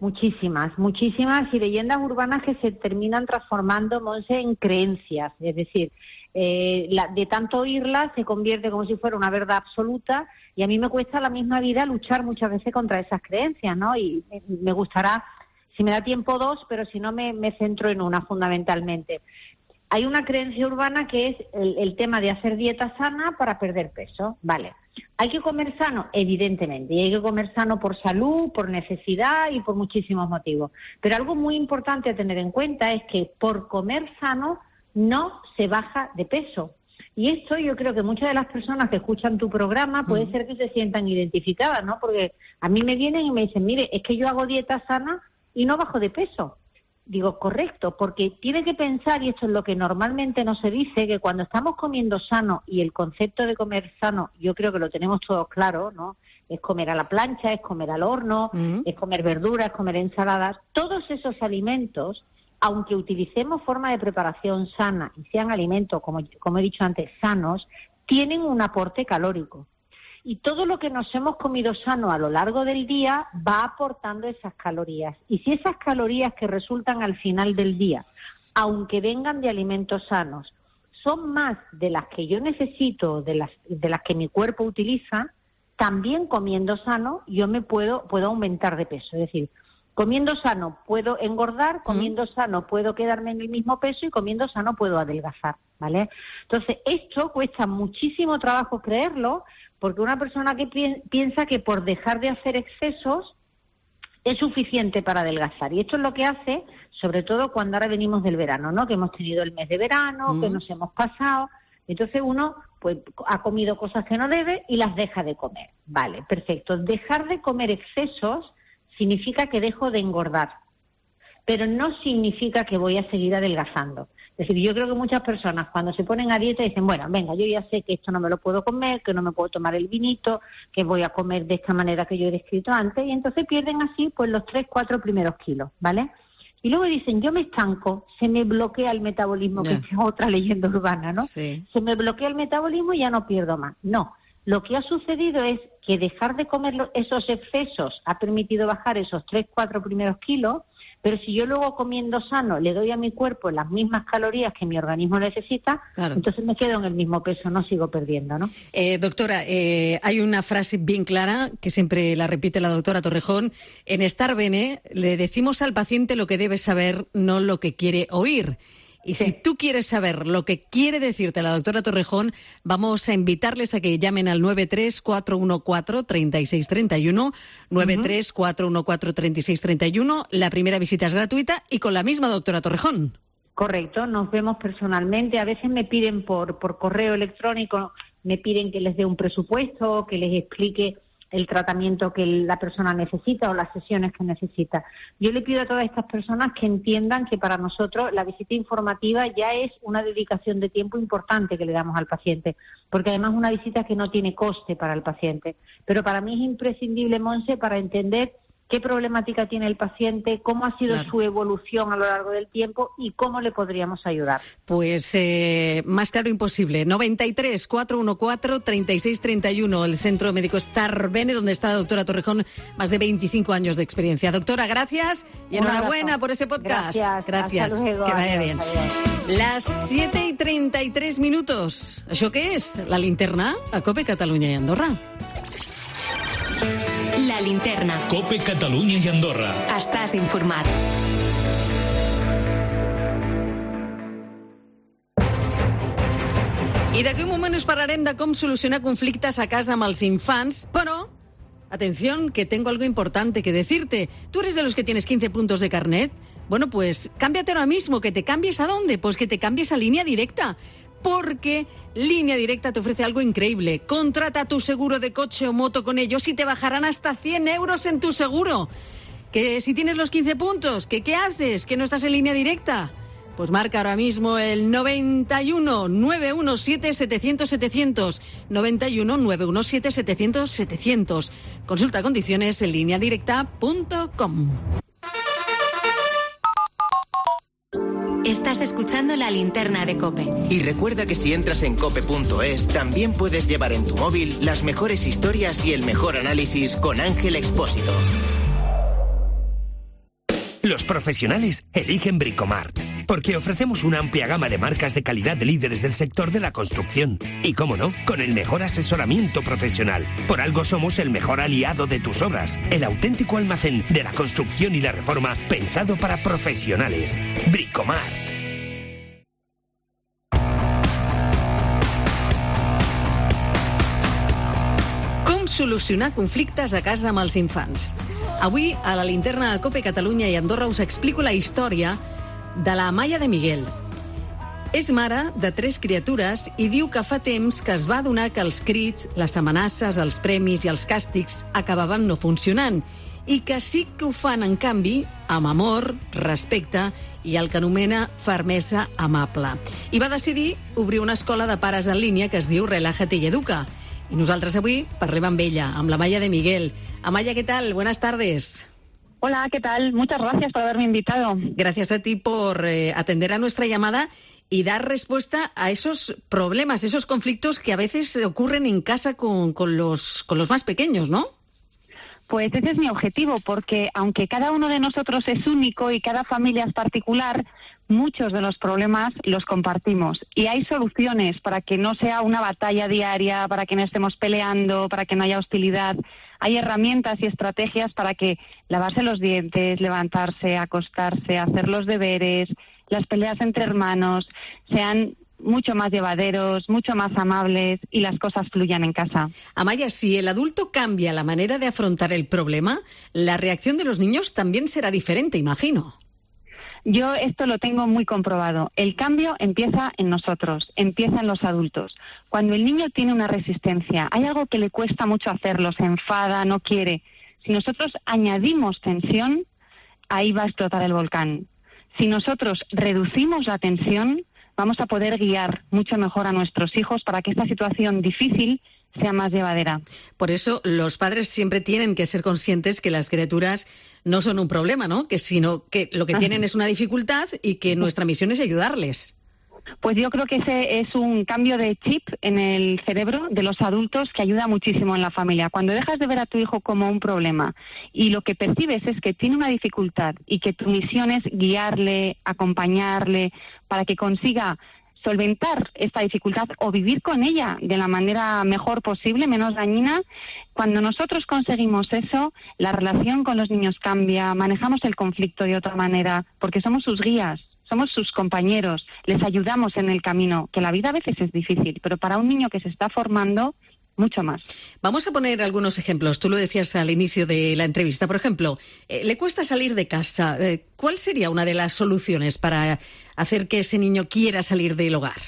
Muchísimas, muchísimas y leyendas urbanas que se terminan transformando, Monse, en creencias. Es decir, eh, la, de tanto oírlas se convierte como si fuera una verdad absoluta y a mí me cuesta la misma vida luchar muchas veces contra esas creencias, ¿no? Y me- gustará, si me da tiempo, dos, pero si no me, me centro en una fundamentalmente. Hay una creencia urbana que es el, el tema de hacer dieta sana para perder peso, ¿vale? Hay que comer sano, evidentemente, y hay que comer sano por salud, por necesidad y por muchísimos motivos. Pero algo muy importante a tener en cuenta es que por comer sano no se baja de peso. Y esto yo creo que muchas de las personas que escuchan tu programa puede ser que se sientan identificadas, ¿no? Porque a mí me vienen y me dicen, mire, es que yo hago dieta sana y no bajo de peso. Digo, correcto, porque tiene que pensar, y esto es lo que normalmente no se dice, que cuando estamos comiendo sano, y el concepto de comer sano, yo creo que lo tenemos todos claro, ¿no? Es comer a la plancha, es comer al horno, es comer verduras, es comer ensaladas. Todos esos alimentos, aunque utilicemos forma de preparación sana y sean alimentos, como, como he dicho antes, sanos, tienen un aporte calórico y todo lo que nos hemos comido sano a lo largo del día va aportando esas calorías. Y si esas calorías que resultan al final del día, aunque vengan de alimentos sanos, son más de las que yo necesito, de las, de las que mi cuerpo utiliza, también comiendo sano yo me puedo, puedo aumentar de peso. Es decir, comiendo sano puedo engordar, comiendo sano puedo quedarme en el mismo peso y comiendo sano puedo adelgazar, ¿vale? Entonces, esto cuesta muchísimo trabajo creerlo, porque una persona que pi- piensa que por dejar de hacer excesos es suficiente para adelgazar. Y esto es lo que hace, sobre todo cuando ahora venimos del verano, ¿no? Que hemos tenido el mes de verano, que nos hemos pasado. Entonces uno pues ha comido cosas que no debe y las deja de comer. Vale, perfecto. Dejar de comer excesos significa que dejo de engordar, pero no significa que voy a seguir adelgazando. Es decir, yo creo que muchas personas cuando se ponen a dieta dicen, bueno, venga, yo ya sé que esto no me lo puedo comer, que no me puedo tomar el vinito, que voy a comer de esta manera que yo he descrito antes, y entonces pierden así pues los tres, cuatro primeros kilos, ¿vale? Y luego dicen, yo me estanco, se me bloquea el metabolismo, que es otra leyenda urbana, ¿no? Sí. Se me bloquea el metabolismo y ya no pierdo más. No, lo que ha sucedido es que dejar de comer esos excesos ha permitido bajar esos tres, cuatro primeros kilos, pero si yo luego comiendo sano le doy a mi cuerpo las mismas calorías que mi organismo necesita, Claro. entonces me quedo en el mismo peso, no sigo perdiendo, ¿no? Eh, doctora, eh, hay una frase bien clara que siempre la repite la doctora Torrejón. En Estar Bene le decimos al paciente lo que debe saber, no lo que quiere oír. Y si tú quieres saber lo que quiere decirte la doctora Torrejón, vamos a invitarles a que llamen al 934143631, 934143631. La primera visita es gratuita y con la misma doctora Torrejón. Correcto, nos vemos personalmente. A veces me piden por, por correo electrónico, me piden que les dé un presupuesto, que les explique el tratamiento que la persona necesita o las sesiones que necesita. Yo le pido a todas estas personas que entiendan que para nosotros la visita informativa ya es una dedicación de tiempo importante que le damos al paciente, porque además es una visita que no tiene coste para el paciente. Pero para mí es imprescindible, Monse, para entender qué problemática tiene el paciente, cómo ha sido Claro. su evolución a lo largo del tiempo y cómo le podríamos ayudar. Pues eh, más claro imposible. 93 414 3631, el Centro Médico Star Bene, donde está la doctora Torrejón, más de 25 años de experiencia. Doctora, gracias y Un enhorabuena abrazo. por ese podcast. Gracias, Gracias. hasta luego, que vaya adiós, bien. adiós. Las 7 y 33 minutos. ¿Això què és? La linterna a Cope Catalunya i Andorra. La linterna. Cope Catalunya i Andorra. Estàs informat. I d'aquí un moment us parlarem de com solucionar conflictes a casa amb els infants, però Atención, que tengo algo importante que decirte. ¿Tú eres de los que tienes 15 puntos de carnet? Bueno, pues cámbiate ahora mismo. ¿Que te cambies a dónde? Pues que te cambies a línea directa. Porque Línea Directa te ofrece algo increíble. Contrata tu seguro de coche o moto con ellos y te bajarán hasta 100 euros en tu seguro. Que si tienes los 15 puntos, ¿que qué haces? ¿Que no estás en línea directa? Pues marca ahora mismo el 91 917 700 700. 91 917 700 700. Consulta condiciones en lineadirecta.com. Estás escuchando la linterna de Cope. Y recuerda que si entras en cope.es, también puedes llevar en tu móvil las mejores historias y el mejor análisis con Ángel Expósito. Los profesionales eligen Bricomart, porque ofrecemos una amplia gama de marcas de calidad de líderes del sector de la construcción. Y cómo no, con el mejor asesoramiento profesional. Por algo somos el mejor aliado de tus obras, el auténtico almacén de la construcción y la reforma pensado para profesionales. Bricomart. Solucionar conflictes a casa amb els infants? Avui, a la linterna de Cope Catalunya i Andorra, us explico la història de la Amaya de Miguel. És mare de tres criatures i diu que fa temps que es va adonar que els crits, les amenaces, els premis i els càstigs acabaven no funcionant i que sí que ho fan, en canvi, amb amor, respecte i el que anomena fermesa amable. I va decidir obrir una escola de pares en línia que es diu Relájate y Educa. Y nosotras avui parlem amb ella, amb la Maya de Miguel. Amaya, ¿qué tal? Buenas tardes. Hola, ¿qué tal? Muchas gracias por haberme invitado. Gracias a ti por eh, atender a nuestra llamada y dar respuesta a esos problemas, esos conflictos que a veces ocurren en casa con, con, los, con los más pequeños, ¿no? Pues ese es mi objetivo, porque aunque cada uno de nosotros es único y cada familia es particular, muchos de los problemas los compartimos y hay soluciones para que no sea una batalla diaria, para que no estemos peleando, para que no haya hostilidad. Hay herramientas y estrategias para que lavarse los dientes, levantarse, acostarse, hacer los deberes, las peleas entre hermanos sean mucho más llevaderos, mucho más amables y las cosas fluyan en casa. Amaya, si el adulto cambia la manera de afrontar el problema, la reacción de los niños también será diferente, imagino. Yo esto lo tengo muy comprobado. El cambio empieza en nosotros, empieza en los adultos. Cuando el niño tiene una resistencia, hay algo que le cuesta mucho hacerlo, se enfada, no quiere. Si nosotros añadimos tensión, ahí va a explotar el volcán. Si nosotros reducimos la tensión, vamos a poder guiar mucho mejor a nuestros hijos para que esta situación difícil sea más llevadera. Por eso los padres siempre tienen que ser conscientes que las criaturas no son un problema, ¿no? Que sino que lo que tienen es una dificultad y que nuestra misión es ayudarles. Pues yo creo que ese es un cambio de chip en el cerebro de los adultos que ayuda muchísimo en la familia. Cuando dejas de ver a tu hijo como un problema y lo que percibes es que tiene una dificultad y que tu misión es guiarle, acompañarle, para que consiga solventar esta dificultad o vivir con ella de la manera mejor posible, menos dañina, cuando nosotros conseguimos eso, la relación con los niños cambia, manejamos el conflicto de otra manera, porque somos sus guías, somos sus compañeros, les ayudamos en el camino, que la vida a veces es difícil, pero para un niño que se está formando, mucho más. Vamos a poner algunos ejemplos. Tú lo decías al inicio de la entrevista. Por ejemplo, eh, le cuesta salir de casa. Eh, ¿Cuál sería una de las soluciones para hacer que ese niño quiera salir del hogar?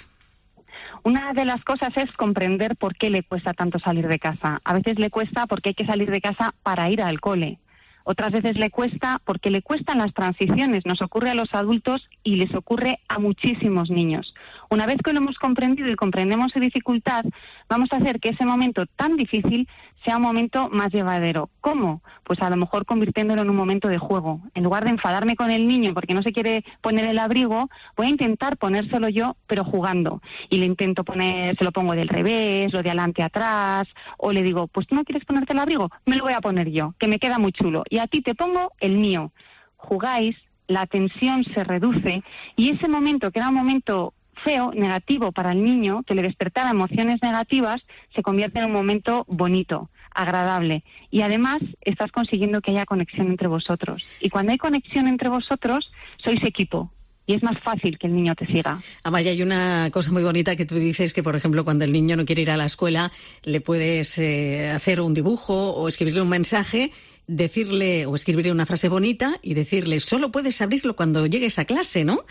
Una de las cosas es comprender por qué le cuesta tanto salir de casa. A veces le cuesta porque hay que salir de casa para ir al cole. Otras veces le cuesta porque le cuestan las transiciones. Nos ocurre a los adultos y les ocurre a muchísimos niños. Una vez que lo hemos comprendido y comprendemos su dificultad, vamos a hacer que ese momento tan difícil sea un momento más llevadero. ¿Cómo? Pues a lo mejor convirtiéndolo en un momento de juego. En lugar de enfadarme con el niño porque no se quiere poner el abrigo, voy a intentar ponérselo yo, pero jugando. Y le intento poner, se lo pongo del revés, lo de adelante atrás, o le digo, pues tú no quieres ponerte el abrigo, me lo voy a poner yo, que me queda muy chulo. Y a ti te pongo el mío. Jugáis, la tensión se reduce y ese momento, que era un momento feo, negativo para el niño, que le despertara emociones negativas, se convierte en un momento bonito, agradable. Y además estás consiguiendo que haya conexión entre vosotros. Y cuando hay conexión entre vosotros, sois equipo. Y es más fácil que el niño te siga. Amaya, hay una cosa muy bonita que tú dices que, por ejemplo, cuando el niño no quiere ir a la escuela, le puedes eh, hacer un dibujo o escribirle un mensaje decirle o escribirle una frase bonita y decirle, solo puedes abrirlo cuando llegues a clase, ¿no?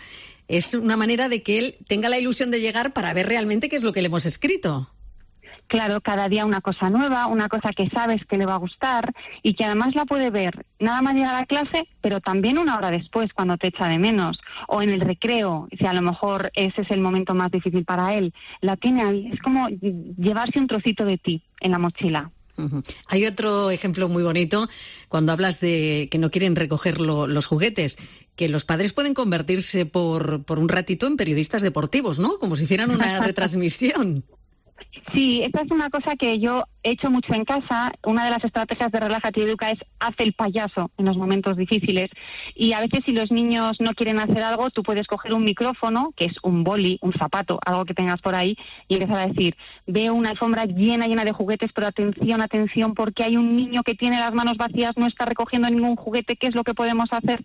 Es una manera de que él tenga la ilusión de llegar para ver realmente qué es lo que le hemos escrito. Claro, cada día una cosa nueva, una cosa que sabes que le va a gustar y que además la puede ver nada más llegar a clase, pero también una hora después cuando te echa de menos o en el recreo, si a lo mejor ese es el momento más difícil para él, la tiene ahí, es como llevarse un trocito de ti en la mochila. Hay otro ejemplo muy bonito cuando hablas de que no quieren recoger los juguetes, que los padres pueden convertirse por, por un ratito en periodistas deportivos, ¿no? Como si hicieran una retransmisión. Sí, esta es una cosa que yo he hecho mucho en casa. Una de las estrategias de Relájate y Educa es hacer el payaso en los momentos difíciles. Y a veces si los niños no quieren hacer algo, tú puedes coger un micrófono, que es un boli, un zapato, algo que tengas por ahí, y empezar a decir, veo una alfombra llena, llena de juguetes, pero atención, atención, porque hay un niño que tiene las manos vacías, no está recogiendo ningún juguete, ¿qué es lo que podemos hacer?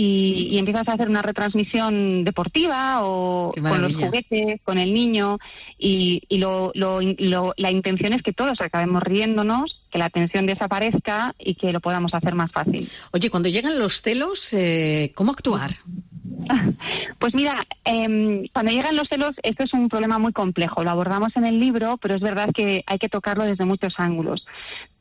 Y, y, empiezas a hacer una retransmisión deportiva o con los juguetes, con el niño y, y lo, lo, lo, la intención es que todos acabemos riéndonos, que la tensión desaparezca y que lo podamos hacer más fácil. Oye, cuando llegan los celos, eh, ¿cómo actuar? Pues mira, eh, cuando llegan los celos, esto es un problema muy complejo. Lo abordamos en el libro, pero es verdad que hay que tocarlo desde muchos ángulos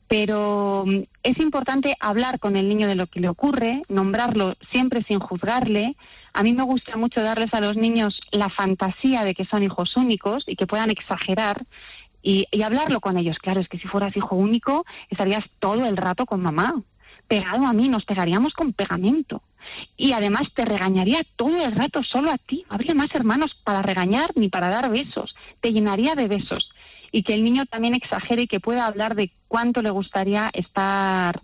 pero mm, es importante hablar con el niño de lo que le ocurre, nombrarlo siempre sin juzgarle. A mí me gusta mucho darles a los niños la fantasía de que son hijos únicos y que puedan exagerar y, y hablarlo con ellos. Claro, es que si fueras hijo único estarías todo el rato con mamá, pegado a mí, nos pegaríamos con pegamento. Y además te regañaría todo el rato solo a ti. No habría más hermanos para regañar ni para dar besos. Te llenaría de besos y que el niño también exagere y que pueda hablar de cuánto le gustaría estar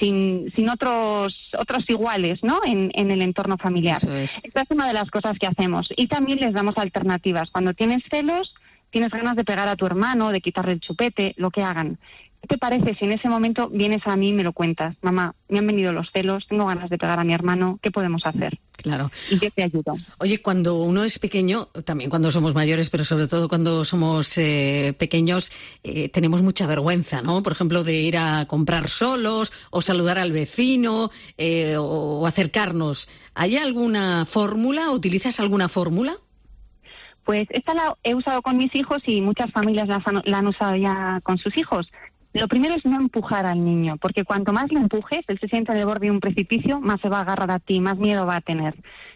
sin, sin otros otros iguales ¿no? en, en el entorno familiar. es. Esta es una de las cosas que hacemos. Y también les damos alternativas. Cuando tienes celos, tienes ganas de pegar a tu hermano, de quitarle el chupete, lo que hagan. ¿Qué te parece si en ese momento vienes a mí y me lo cuentas? Mamá, me han venido los celos, tengo ganas de pegar a mi hermano, ¿qué podemos hacer? Claro. Y yo te ayudo. Oye, cuando uno es pequeño, también cuando somos mayores, pero sobre todo cuando somos eh, pequeños, eh, tenemos mucha vergüenza, ¿no? Por ejemplo, de ir a comprar solos o saludar al vecino eh, o acercarnos. ¿Hay alguna fórmula? ¿Utilizas alguna fórmula? Pues esta la he usado con mis hijos y muchas familias la han, la han usado ya con sus hijos. Lo primero es no empujar al niño, porque cuanto más le empujes, él se siente de borde de un precipicio, más se va a agarrar a ti, más miedo va a tener.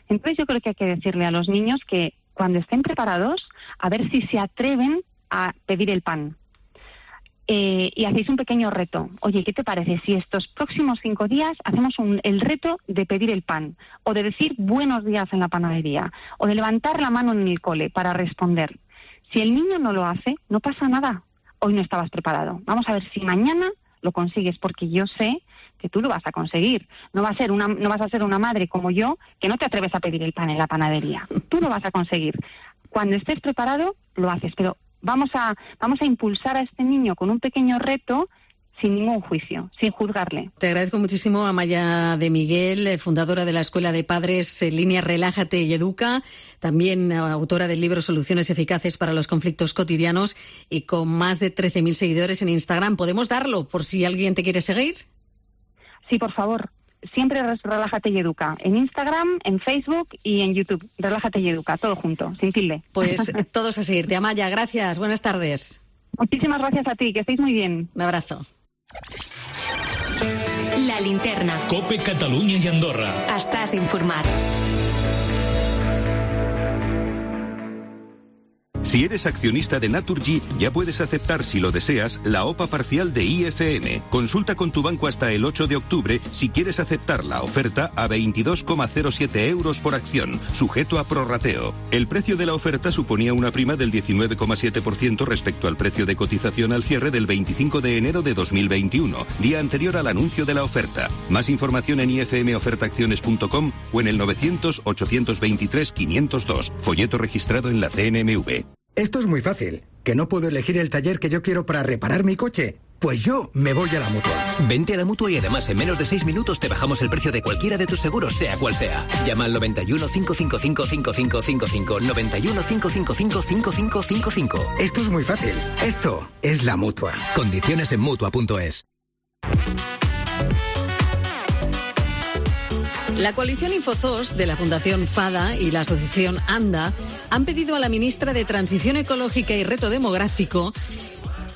Entonces yo creo que hay que decirle a los niños que cuando estén preparados, a ver si se atreven a pedir el pan. Eh, y hacéis un pequeño reto. Oye, ¿qué te parece si estos próximos cinco días hacemos un, el reto de pedir el pan? O de decir buenos días en la panadería. O de levantar la mano en el cole para responder. Si el niño no lo hace, no pasa nada hoy no estabas preparado. Vamos a ver si mañana lo consigues, porque yo sé que tú lo vas a conseguir. No, va a ser una, no vas a ser una madre como yo que no te atreves a pedir el pan en la panadería. Tú lo vas a conseguir. Cuando estés preparado, lo haces. Pero vamos a, vamos a impulsar a este niño con un pequeño reto sin ningún juicio, sin juzgarle. Te agradezco muchísimo a Maya de Miguel, eh, fundadora de la Escuela de Padres en línea Relájate y Educa, también autora del libro Soluciones Eficaces para los Conflictos Cotidianos y con más de 13.000 seguidores en Instagram. ¿Podemos darlo por si alguien te quiere seguir? Sí, por favor. Siempre Relájate y Educa. En Instagram, en Facebook y en YouTube. Relájate y Educa, todo junto, sin tilde. Pues todos a seguirte. Amaya, gracias. Buenas tardes. Muchísimas gracias a ti, que estéis muy bien. Un abrazo. La linterna. Cope Catalunya i Andorra. Estàs informat. Si eres accionista de Naturgy, ya puedes aceptar, si lo deseas, la OPA parcial de IFM. Consulta con tu banco hasta el 8 de octubre si quieres aceptar la oferta a 22,07 euros por acción, sujeto a prorrateo. El precio de la oferta suponía una prima del 19,7% respecto al precio de cotización al cierre del 25 de enero de 2021, día anterior al anuncio de la oferta. Más información en ifmofertaacciones.com o en el 900-823-502, folleto registrado en la CNMV. Esto es muy fácil. ¿Que no puedo elegir el taller que yo quiero para reparar mi coche? Pues yo me voy a la mutua. Vente a la mutua y además en menos de 6 minutos te bajamos el precio de cualquiera de tus seguros, sea cual sea. Llama al 91 555 5555. 91 555 5555. Esto es muy fácil. Esto es la mutua. Condiciones en mutua.es. La coalición Infozos de la Fundación FADA y la asociación ANDA han pedido a la ministra de Transición Ecológica y Reto Demográfico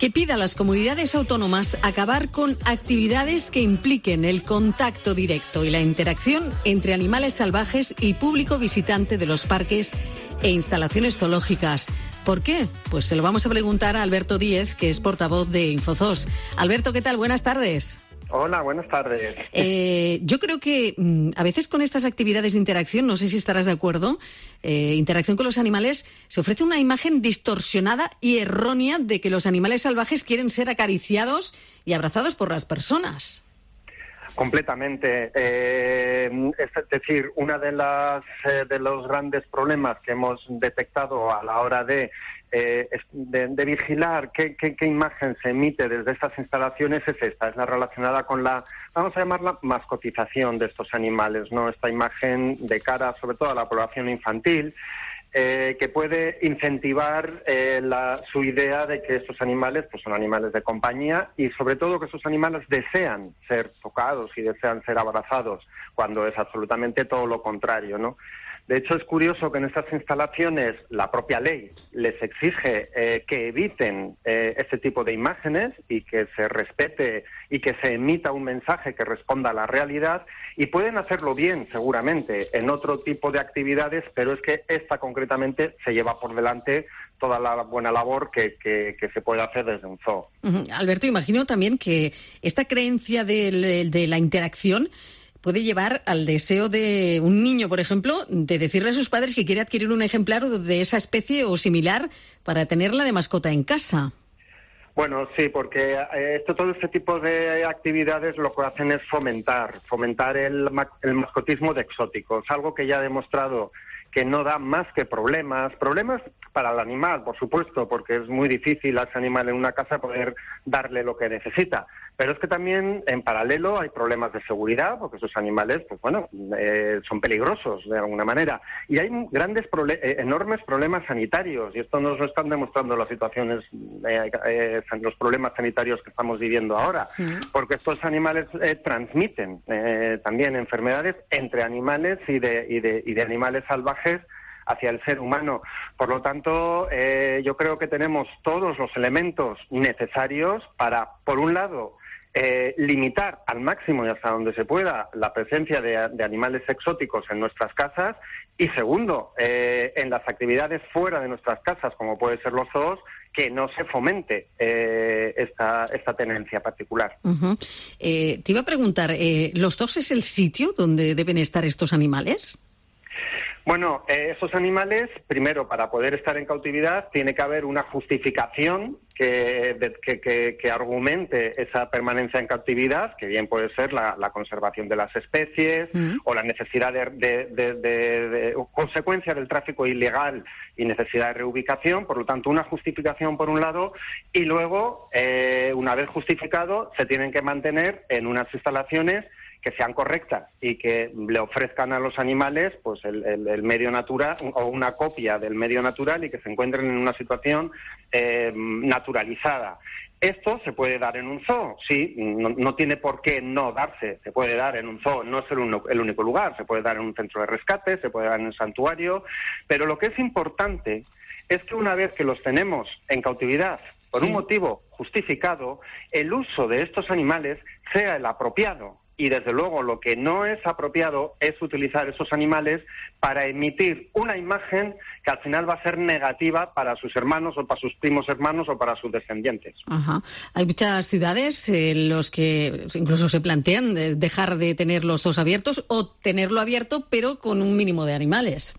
que pida a las comunidades autónomas acabar con actividades que impliquen el contacto directo y la interacción entre animales salvajes y público visitante de los parques e instalaciones zoológicas. ¿Por qué? Pues se lo vamos a preguntar a Alberto Díez, que es portavoz de Infozos. Alberto, ¿qué tal? Buenas tardes. Hola, buenas tardes. Eh, yo creo que mm, a veces con estas actividades de interacción, no sé si estarás de acuerdo, eh, interacción con los animales, se ofrece una imagen distorsionada y errónea de que los animales salvajes quieren ser acariciados y abrazados por las personas. Completamente. Eh, es decir, uno de, las, eh, de los grandes problemas que hemos detectado a la hora de, eh, de vigilar qué, qué- qué imagen se emite desde estas instalaciones es esta, es la relacionada con la, vamos a llamarla, mascotización de estos animales, ¿no? Esta imagen de cara sobre todo a la población infantil, eh, que puede incentivar eh, la- su idea de que estos animales pues, son animales de compañía y sobre todo que estos animales desean ser tocados y desean ser abrazados, cuando es absolutamente todo lo contrario, ¿no? De hecho, es curioso que en estas instalaciones la propia ley les exige eh, que eviten eh, este tipo de imágenes y que se respete y que se emita un mensaje que responda a la realidad y pueden hacerlo bien, seguramente, en otro tipo de actividades, pero es que esta concretamente se lleva por delante toda la buena labor que, que- se puede hacer desde un zoo. Alberto, imagino también que esta creencia de la interacción puede llevar al deseo de un niño, por ejemplo, de decirle a sus padres que quiere adquirir un ejemplar de esa especie o similar para tenerla de mascota en casa. Bueno, sí, porque eh, esto, todo este tipo de actividades lo que hacen es fomentar, fomentar el, el mascotismo de exóticos, algo que ya ha demostrado que no da más que problemas, problemas para el animal, por supuesto, porque es muy difícil a ese animal en una casa poder darle lo que necesita. Pero es que también, en paralelo, hay problemas de seguridad, porque esos animales, pues bueno, eh, son peligrosos de alguna manera. Y hay grandes, eh, enormes problemas sanitarios, y esto nos lo están demostrando las situaciones, eh, eh, los problemas sanitarios que estamos viviendo ahora, porque estos animales eh, transmiten eh, también enfermedades entre animales y de, y de, y de animales salvajes hacia el ser humano. Por lo tanto, eh, yo creo que tenemos todos los elementos necesarios para, por un lado, eh, limitar al máximo y hasta donde se pueda la presencia de, animales exóticos en nuestras casas y segundo, eh, en las actividades fuera de nuestras casas, como puede ser los zoos, que no se fomente eh, esta, esta tenencia particular. Eh, te iba a preguntar, eh, ¿los dos es el sitio donde deben estar estos animales? Bueno, eh, esos animales, primero, para poder estar en cautividad, tiene que haber una justificación que, de- que- que- que argumente esa permanencia en cautividad, que bien puede ser la, la conservación de las especies o la necesidad de, de- de- consecuencia del tráfico ilegal y necesidad de reubicación. Por lo tanto, una justificación por un lado y luego, eh, una vez justificado, se tienen que mantener en unas instalaciones que sean correctas y que le ofrezcan a los animales pues el, el- el medio natural o una copia del medio natural y que se encuentren en una situación eh, naturalizada. Esto se puede dar en un zoo, sí, no, no tiene por qué no darse, se puede dar en un zoo, no es el, uno- el único lugar, se puede dar en un centro de rescate, se puede dar en un santuario, pero lo que es importante es que una vez que los tenemos en cautividad por un motivo justificado, el uso de estos animales sea el apropiado. Y desde luego lo que no es apropiado es utilizar esos animales para emitir una imagen que al final va a ser negativa para sus hermanos o para sus primos hermanos o para sus descendientes. Ajá. Hay muchas ciudades en los que incluso se plantean de- dejar de tener los dos abiertos o tenerlo abierto pero con un mínimo de animales.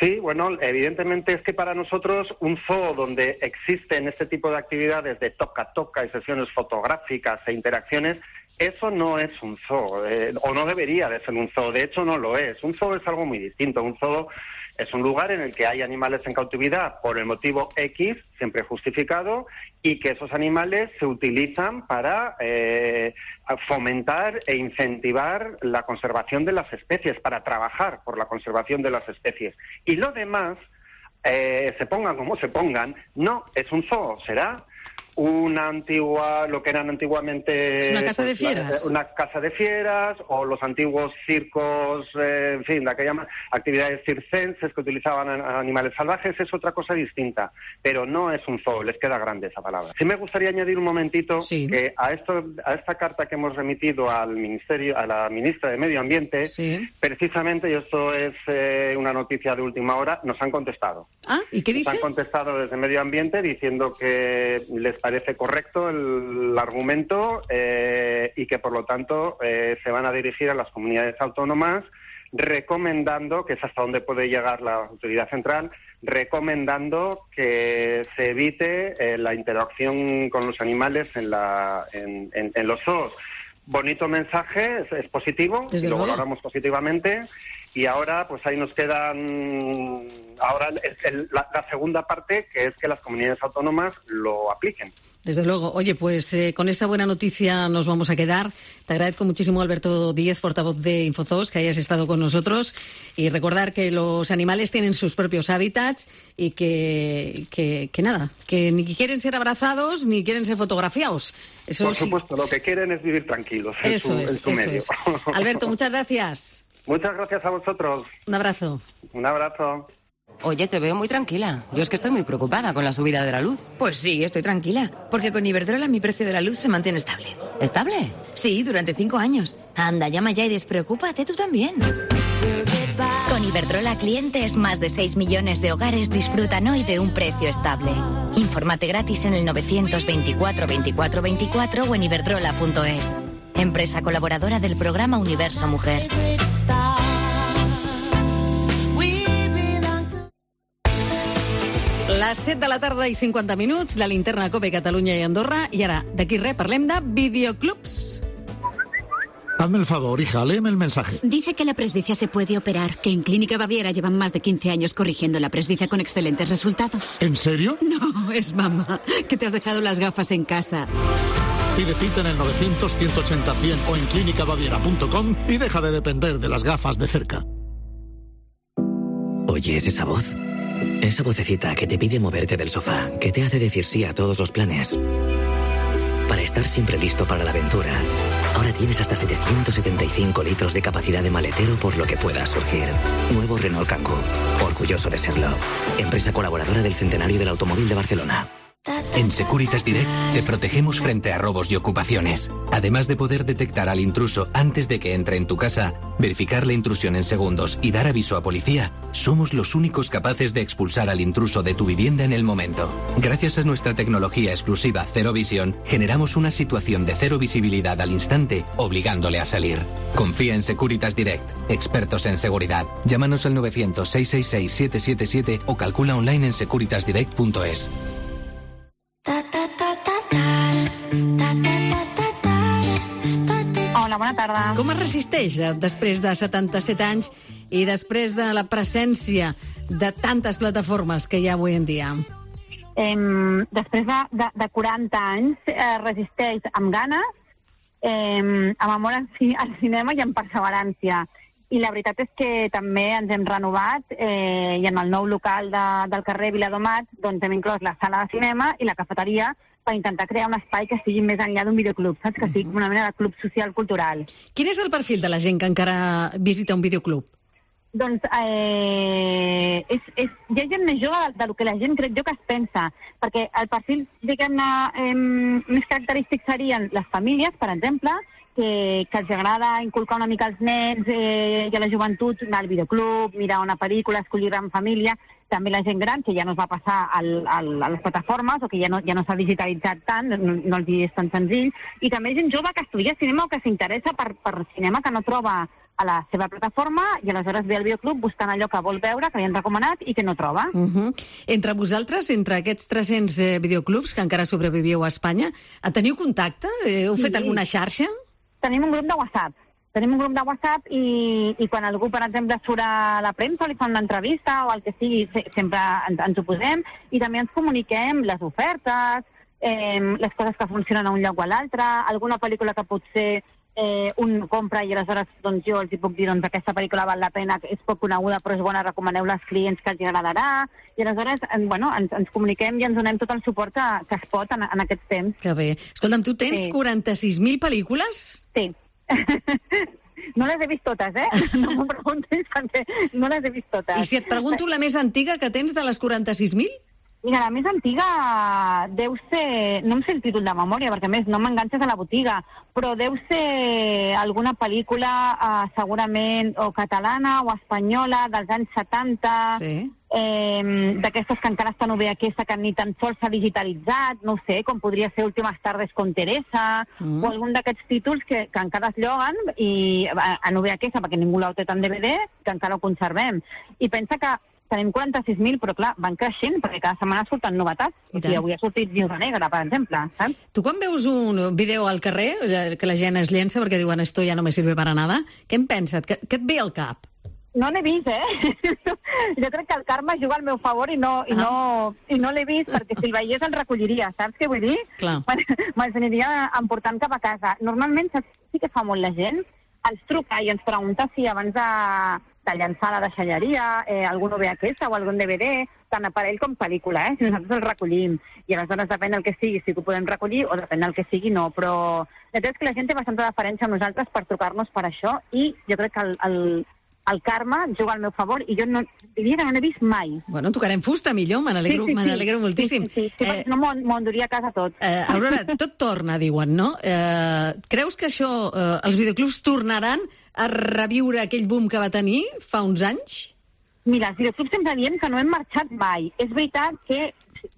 Sí, bueno, evidentemente es que para nosotros un zoo donde existen este tipo de actividades de toca-toca y sesiones fotográficas e interacciones, eso no es un zoo, eh, o no debería de ser un zoo, de hecho no lo es. Un zoo es algo muy distinto, un zoo es un lugar en el que hay animales en cautividad por el motivo X, siempre justificado, y que esos animales se utilizan para eh, fomentar e incentivar la conservación de las especies, para trabajar por la conservación de las especies. Y lo demás, eh, se pongan como se pongan, no es un zoo, será una antigua, lo que eran antiguamente... Una casa de pues, fieras. una casa de fieras o los antiguos circos, eh, en fin, la que llaman actividades circenses que utilizaban animales salvajes, es otra cosa distinta, pero no es un zoo, les queda grande esa palabra. Sí me gustaría añadir un momentito que a, esto, a esta carta que hemos remitido al Ministerio, a la ministra de Medio Ambiente, precisamente, y esto es eh, una noticia de última hora, nos han contestado. Ah, ¿y qué Nos dice? han contestado desde Medio Ambiente diciendo que les parece correcto el, argumento eh, y que por lo tanto eh, se van a dirigir a las comunidades autónomas recomendando, que es hasta donde puede llegar la autoridad central, recomendando que se evite la interacción con los animales en, la, en, en los zoos bonito mensaje, es, positivo, y lo valoramos positivamente. Y ahora, pues ahí nos quedan ahora la, segunda parte, que es que las comunidades autónomas lo apliquen. Desde luego. Oye, pues eh, con esa buena noticia nos vamos a quedar. Te agradezco muchísimo, Alberto Díez, portavoz de Infozos, que hayas estado con nosotros. Y recordar que los animales tienen sus propios hábitats y que, que, nada, que ni quieren ser abrazados ni quieren ser fotografiados. Eso Por supuesto, lo que quieren es vivir tranquilos eso es, eso Alberto, muchas gracias. Muchas gracias a vosotros. Un abrazo. Un abrazo. Oye, te veo muy tranquila. Yo es que estoy muy preocupada con la subida de la luz. Pues sí, estoy tranquila. Porque con Iberdrola mi precio de la luz se mantiene estable. ¿Estable? Sí, durante cinco años. Anda, llama ya y despreocúpate tú también. Con Iberdrola clientes, más de 6 millones de hogares disfrutan hoy de un precio estable. Infórmate gratis en el 924 24 24 o en iberdrola.es. Empresa colaboradora del programa Universo Mujer. Les 7 de la tarda i 50 minuts, la linterna COPE Catalunya i Andorra. I ara, d'aquí res, parlem de videoclubs. Hazme el favor, hija, léeme el mensaje. Dice que la presbicia se puede operar, que en Clínica Baviera llevan más de 15 años corrigiendo la presbicia con excelentes resultados. ¿En serio? No, es mamá, que te has dejado las gafas en casa. Pide cita en el 900-180-100 o en clínicabaviera.com y deja de depender de las gafas de cerca. ¿Oyes esa voz? Esa vocecita que te pide moverte del sofá, que te hace decir sí a todos los planes. Para estar siempre listo para la aventura, ahora tienes hasta 775 litros de capacidad de maletero por lo que pueda surgir. Nuevo Renault Kangoo, orgulloso de serlo. Empresa colaboradora del Centenario del Automóvil de Barcelona. En Securitas Direct te protegemos frente a robos y ocupaciones. Además de poder detectar al intruso antes de que entre en tu casa, verificar la intrusión en segundos y dar aviso a policía, somos los únicos capaces de expulsar al intruso de tu vivienda en el momento. Gracias a nuestra tecnología exclusiva Cero Visión, generamos una situación de cero visibilidad al instante, obligándole a salir. Confía en Securitas Direct, expertos en seguridad. Llámanos al 900 666 777 o calcula online en securitasdirect.es. bona tarda. Com es resisteix eh, després de 77 anys i després de la presència de tantes plataformes que hi ha avui en dia? Eh, després de, de, de 40 anys eh, resisteix amb ganes, eh, amb amor al, al cinema i amb perseverància. I la veritat és que també ens hem renovat eh, i en el nou local de, del carrer Viladomat doncs hem inclòs la sala de cinema i la cafeteria per intentar crear un espai que sigui més enllà d'un videoclub, saps? Que sigui una mena de club social cultural. Quin és el perfil de la gent que encara visita un videoclub? Doncs eh, és, és, hi ha gent més jove del, del que la gent crec jo que es pensa, perquè el perfil, diguem-ne, eh, més característic serien les famílies, per exemple, que, que els agrada inculcar una mica als nens eh, i a la joventut anar al videoclub, mirar una pel·lícula, escollir en família, també la gent gran, que ja no es va passar al, al, a les plataformes o que ja no, ja no s'ha digitalitzat tant, no, no els és tan senzill, i també gent jove que estudia cinema o que s'interessa per, per cinema que no troba a la seva plataforma i aleshores ve al videoclub buscant allò que vol veure, que li han recomanat i que no troba. Uh -huh. Entre vosaltres, entre aquests 300 eh, videoclubs que encara sobreviviu a Espanya, teniu contacte? Heu fet sí. alguna xarxa? tenim un grup de WhatsApp. Tenim un grup de WhatsApp i, i quan algú, per exemple, surt a la premsa o li fan una entrevista o el que sigui, sempre ens, ens ho posem i també ens comuniquem les ofertes, eh, les coses que funcionen a un lloc o a l'altre, alguna pel·lícula que potser eh, un compra i aleshores doncs, jo els hi puc dir doncs, aquesta pel·lícula val la pena, és poc coneguda però és bona, recomaneu-la als clients que els agradarà i aleshores en, bueno, ens, ens comuniquem i ens donem tot el suport que, que es pot en, en aquests temps. Que bé. Escolta'm, tu tens sí. 46.000 pel·lícules? Sí. No les he vist totes, eh? No m'ho preguntis perquè no les he vist totes. I si et pregunto la més antiga que tens de les 46.000? Mira, la més antiga deu ser... No em sé el títol de memòria, perquè més no m'enganxes a la botiga, però deu ser alguna pel·lícula eh, segurament o catalana o espanyola dels anys 70. Sí. Eh, d'aquestes que encara estan VHS que ni tan sols s'ha digitalitzat, no sé, com podria ser Últimes tardes con Teresa, mm. o algun d'aquests títols que, que encara es lloguen i, en VHS, perquè ningú l'ha tret en DVD, que encara ho conservem. I pensa que tenim 46.000, però clar, van creixent, perquè cada setmana surten novetats. I, I avui ha sortit Viuda Negra, per exemple, saps? Tu quan veus un vídeo al carrer, que la gent es llença perquè diuen esto ja no me sirve para nada, què en penses? Què, què et ve al cap? No l'he vist, eh? jo crec que el karma juga al meu favor i no, i no, i no l'he vist, perquè si el veiés el recolliria, saps què vull dir? Me'ls aniria emportant cap a casa. Normalment, saps sí que fa molt la gent? Ens truca i ens pregunta si abans de, de llançar la deixalleria, eh, algun VHS o algun DVD, tant aparell com pel·lícula, eh? si nosaltres el recollim. I aleshores depèn del que sigui, si ho podem recollir o depèn del que sigui, no. Però la veritat és que la gent té bastanta deferència amb nosaltres per trucar-nos per això i jo crec que el, el, el karma juga al meu favor i jo no, diria que no n'he vist mai. Bueno, tocarem fusta millor, me n'alegro sí, sí, sí. moltíssim. Sí, sí, sí. eh, no m'ho enduria a casa tot. Eh, Aurora, tot torna, diuen, no? Eh, creus que això, eh, els videoclubs tornaran a reviure aquell boom que va tenir fa uns anys? Mira, els videoclubs sempre diem que no hem marxat mai. És veritat que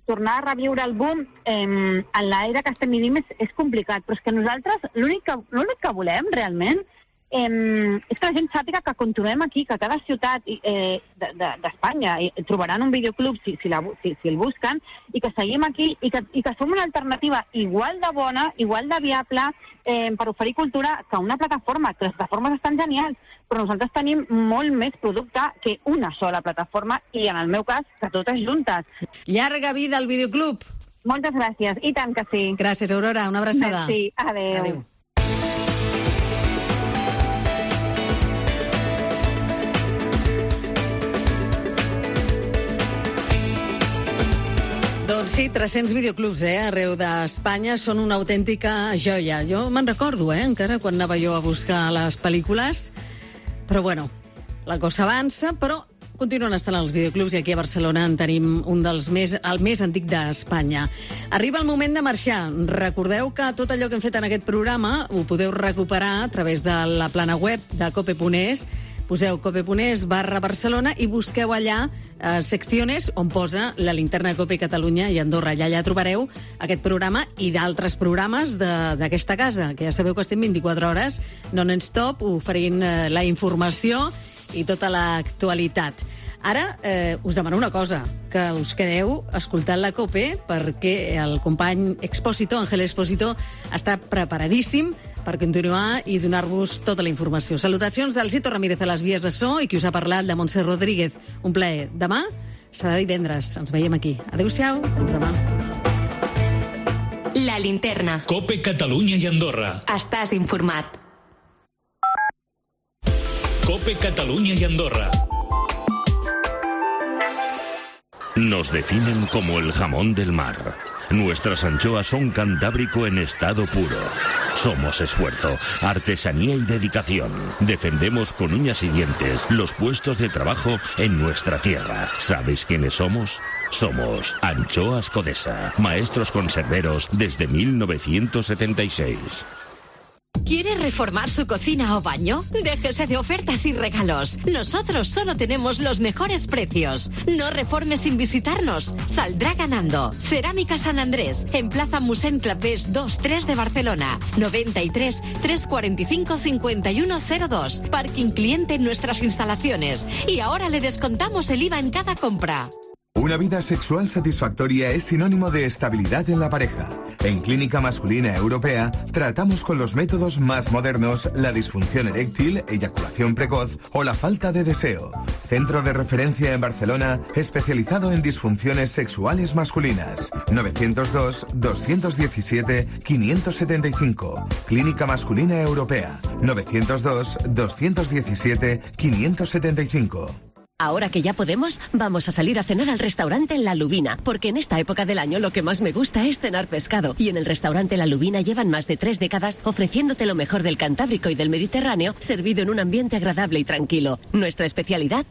tornar a reviure el boom eh, en l'era que estem vivint és, és complicat, però és que nosaltres l'únic que, que volem realment eh, és que la gent sàpiga que continuem aquí, que cada ciutat eh, d'Espanya de, trobaran un videoclub si, si, la, si, si el busquen, i que seguim aquí i que, i que som una alternativa igual de bona, igual de viable eh, per oferir cultura que una plataforma, que les plataformes estan genials, però nosaltres tenim molt més producte que una sola plataforma i, en el meu cas, que totes juntes. Llarga vida al videoclub! Moltes gràcies, i tant que sí. Gràcies, Aurora, una abraçada. Merci, adeu. adeu. Doncs sí, 300 videoclubs eh, arreu d'Espanya són una autèntica joia. Jo me'n recordo, eh, encara, quan anava jo a buscar les pel·lícules. Però bueno, la cosa avança, però continuen estant els videoclubs i aquí a Barcelona en tenim un dels més, el més antic d'Espanya. Arriba el moment de marxar. Recordeu que tot allò que hem fet en aquest programa ho podeu recuperar a través de la plana web de cope.es Poseu cope.es barra Barcelona i busqueu allà eh, secciones on posa la linterna Cope Catalunya i Andorra. Allà ja trobareu aquest programa i d'altres programes d'aquesta casa, que ja sabeu que estem 24 hores non-stop oferint eh, la informació i tota l'actualitat. Ara eh, us demano una cosa, que us quedeu escoltant la COPE perquè el company Expósito, Ángel Expósito, està preparadíssim per continuar i donar-vos tota la informació. Salutacions del Cito Ramírez a les vies de so i qui us ha parlat de Montse Rodríguez. Un plaer. Demà serà divendres. Ens veiem aquí. Adéu-siau. Fins demà. La linterna. Cope Catalunya i Andorra. Estàs informat. Cope Catalunya i Andorra. Nos definen como el jamón del mar. Nuestras anchoas son cantábrico en estado puro. Somos esfuerzo, artesanía y dedicación. Defendemos con uñas y dientes los puestos de trabajo en nuestra tierra. ¿Sabéis quiénes somos? Somos Anchoas Codesa, maestros conserveros desde 1976. ¿Quiere reformar su cocina o baño? Déjese de ofertas y regalos. Nosotros solo tenemos los mejores precios. No reforme sin visitarnos. Saldrá ganando. Cerámica San Andrés, en Plaza Musén Clapés 23 de Barcelona. 93 345 5102. Parking cliente en nuestras instalaciones. Y ahora le descontamos el IVA en cada compra. Una vida sexual satisfactoria es sinónimo de estabilidad en la pareja. En Clínica Masculina Europea tratamos con los métodos más modernos la disfunción eréctil, eyaculación precoz o la falta de deseo. Centro de referencia en Barcelona especializado en disfunciones sexuales masculinas. 902-217-575. Clínica Masculina Europea. 902-217-575. Ahora que ya podemos, vamos a salir a cenar al restaurante La Lubina, porque en esta época del año lo que más me gusta es cenar pescado. Y en el restaurante La Lubina llevan más de tres décadas ofreciéndote lo mejor del Cantábrico y del Mediterráneo, servido en un ambiente agradable y tranquilo. Nuestra especialidad,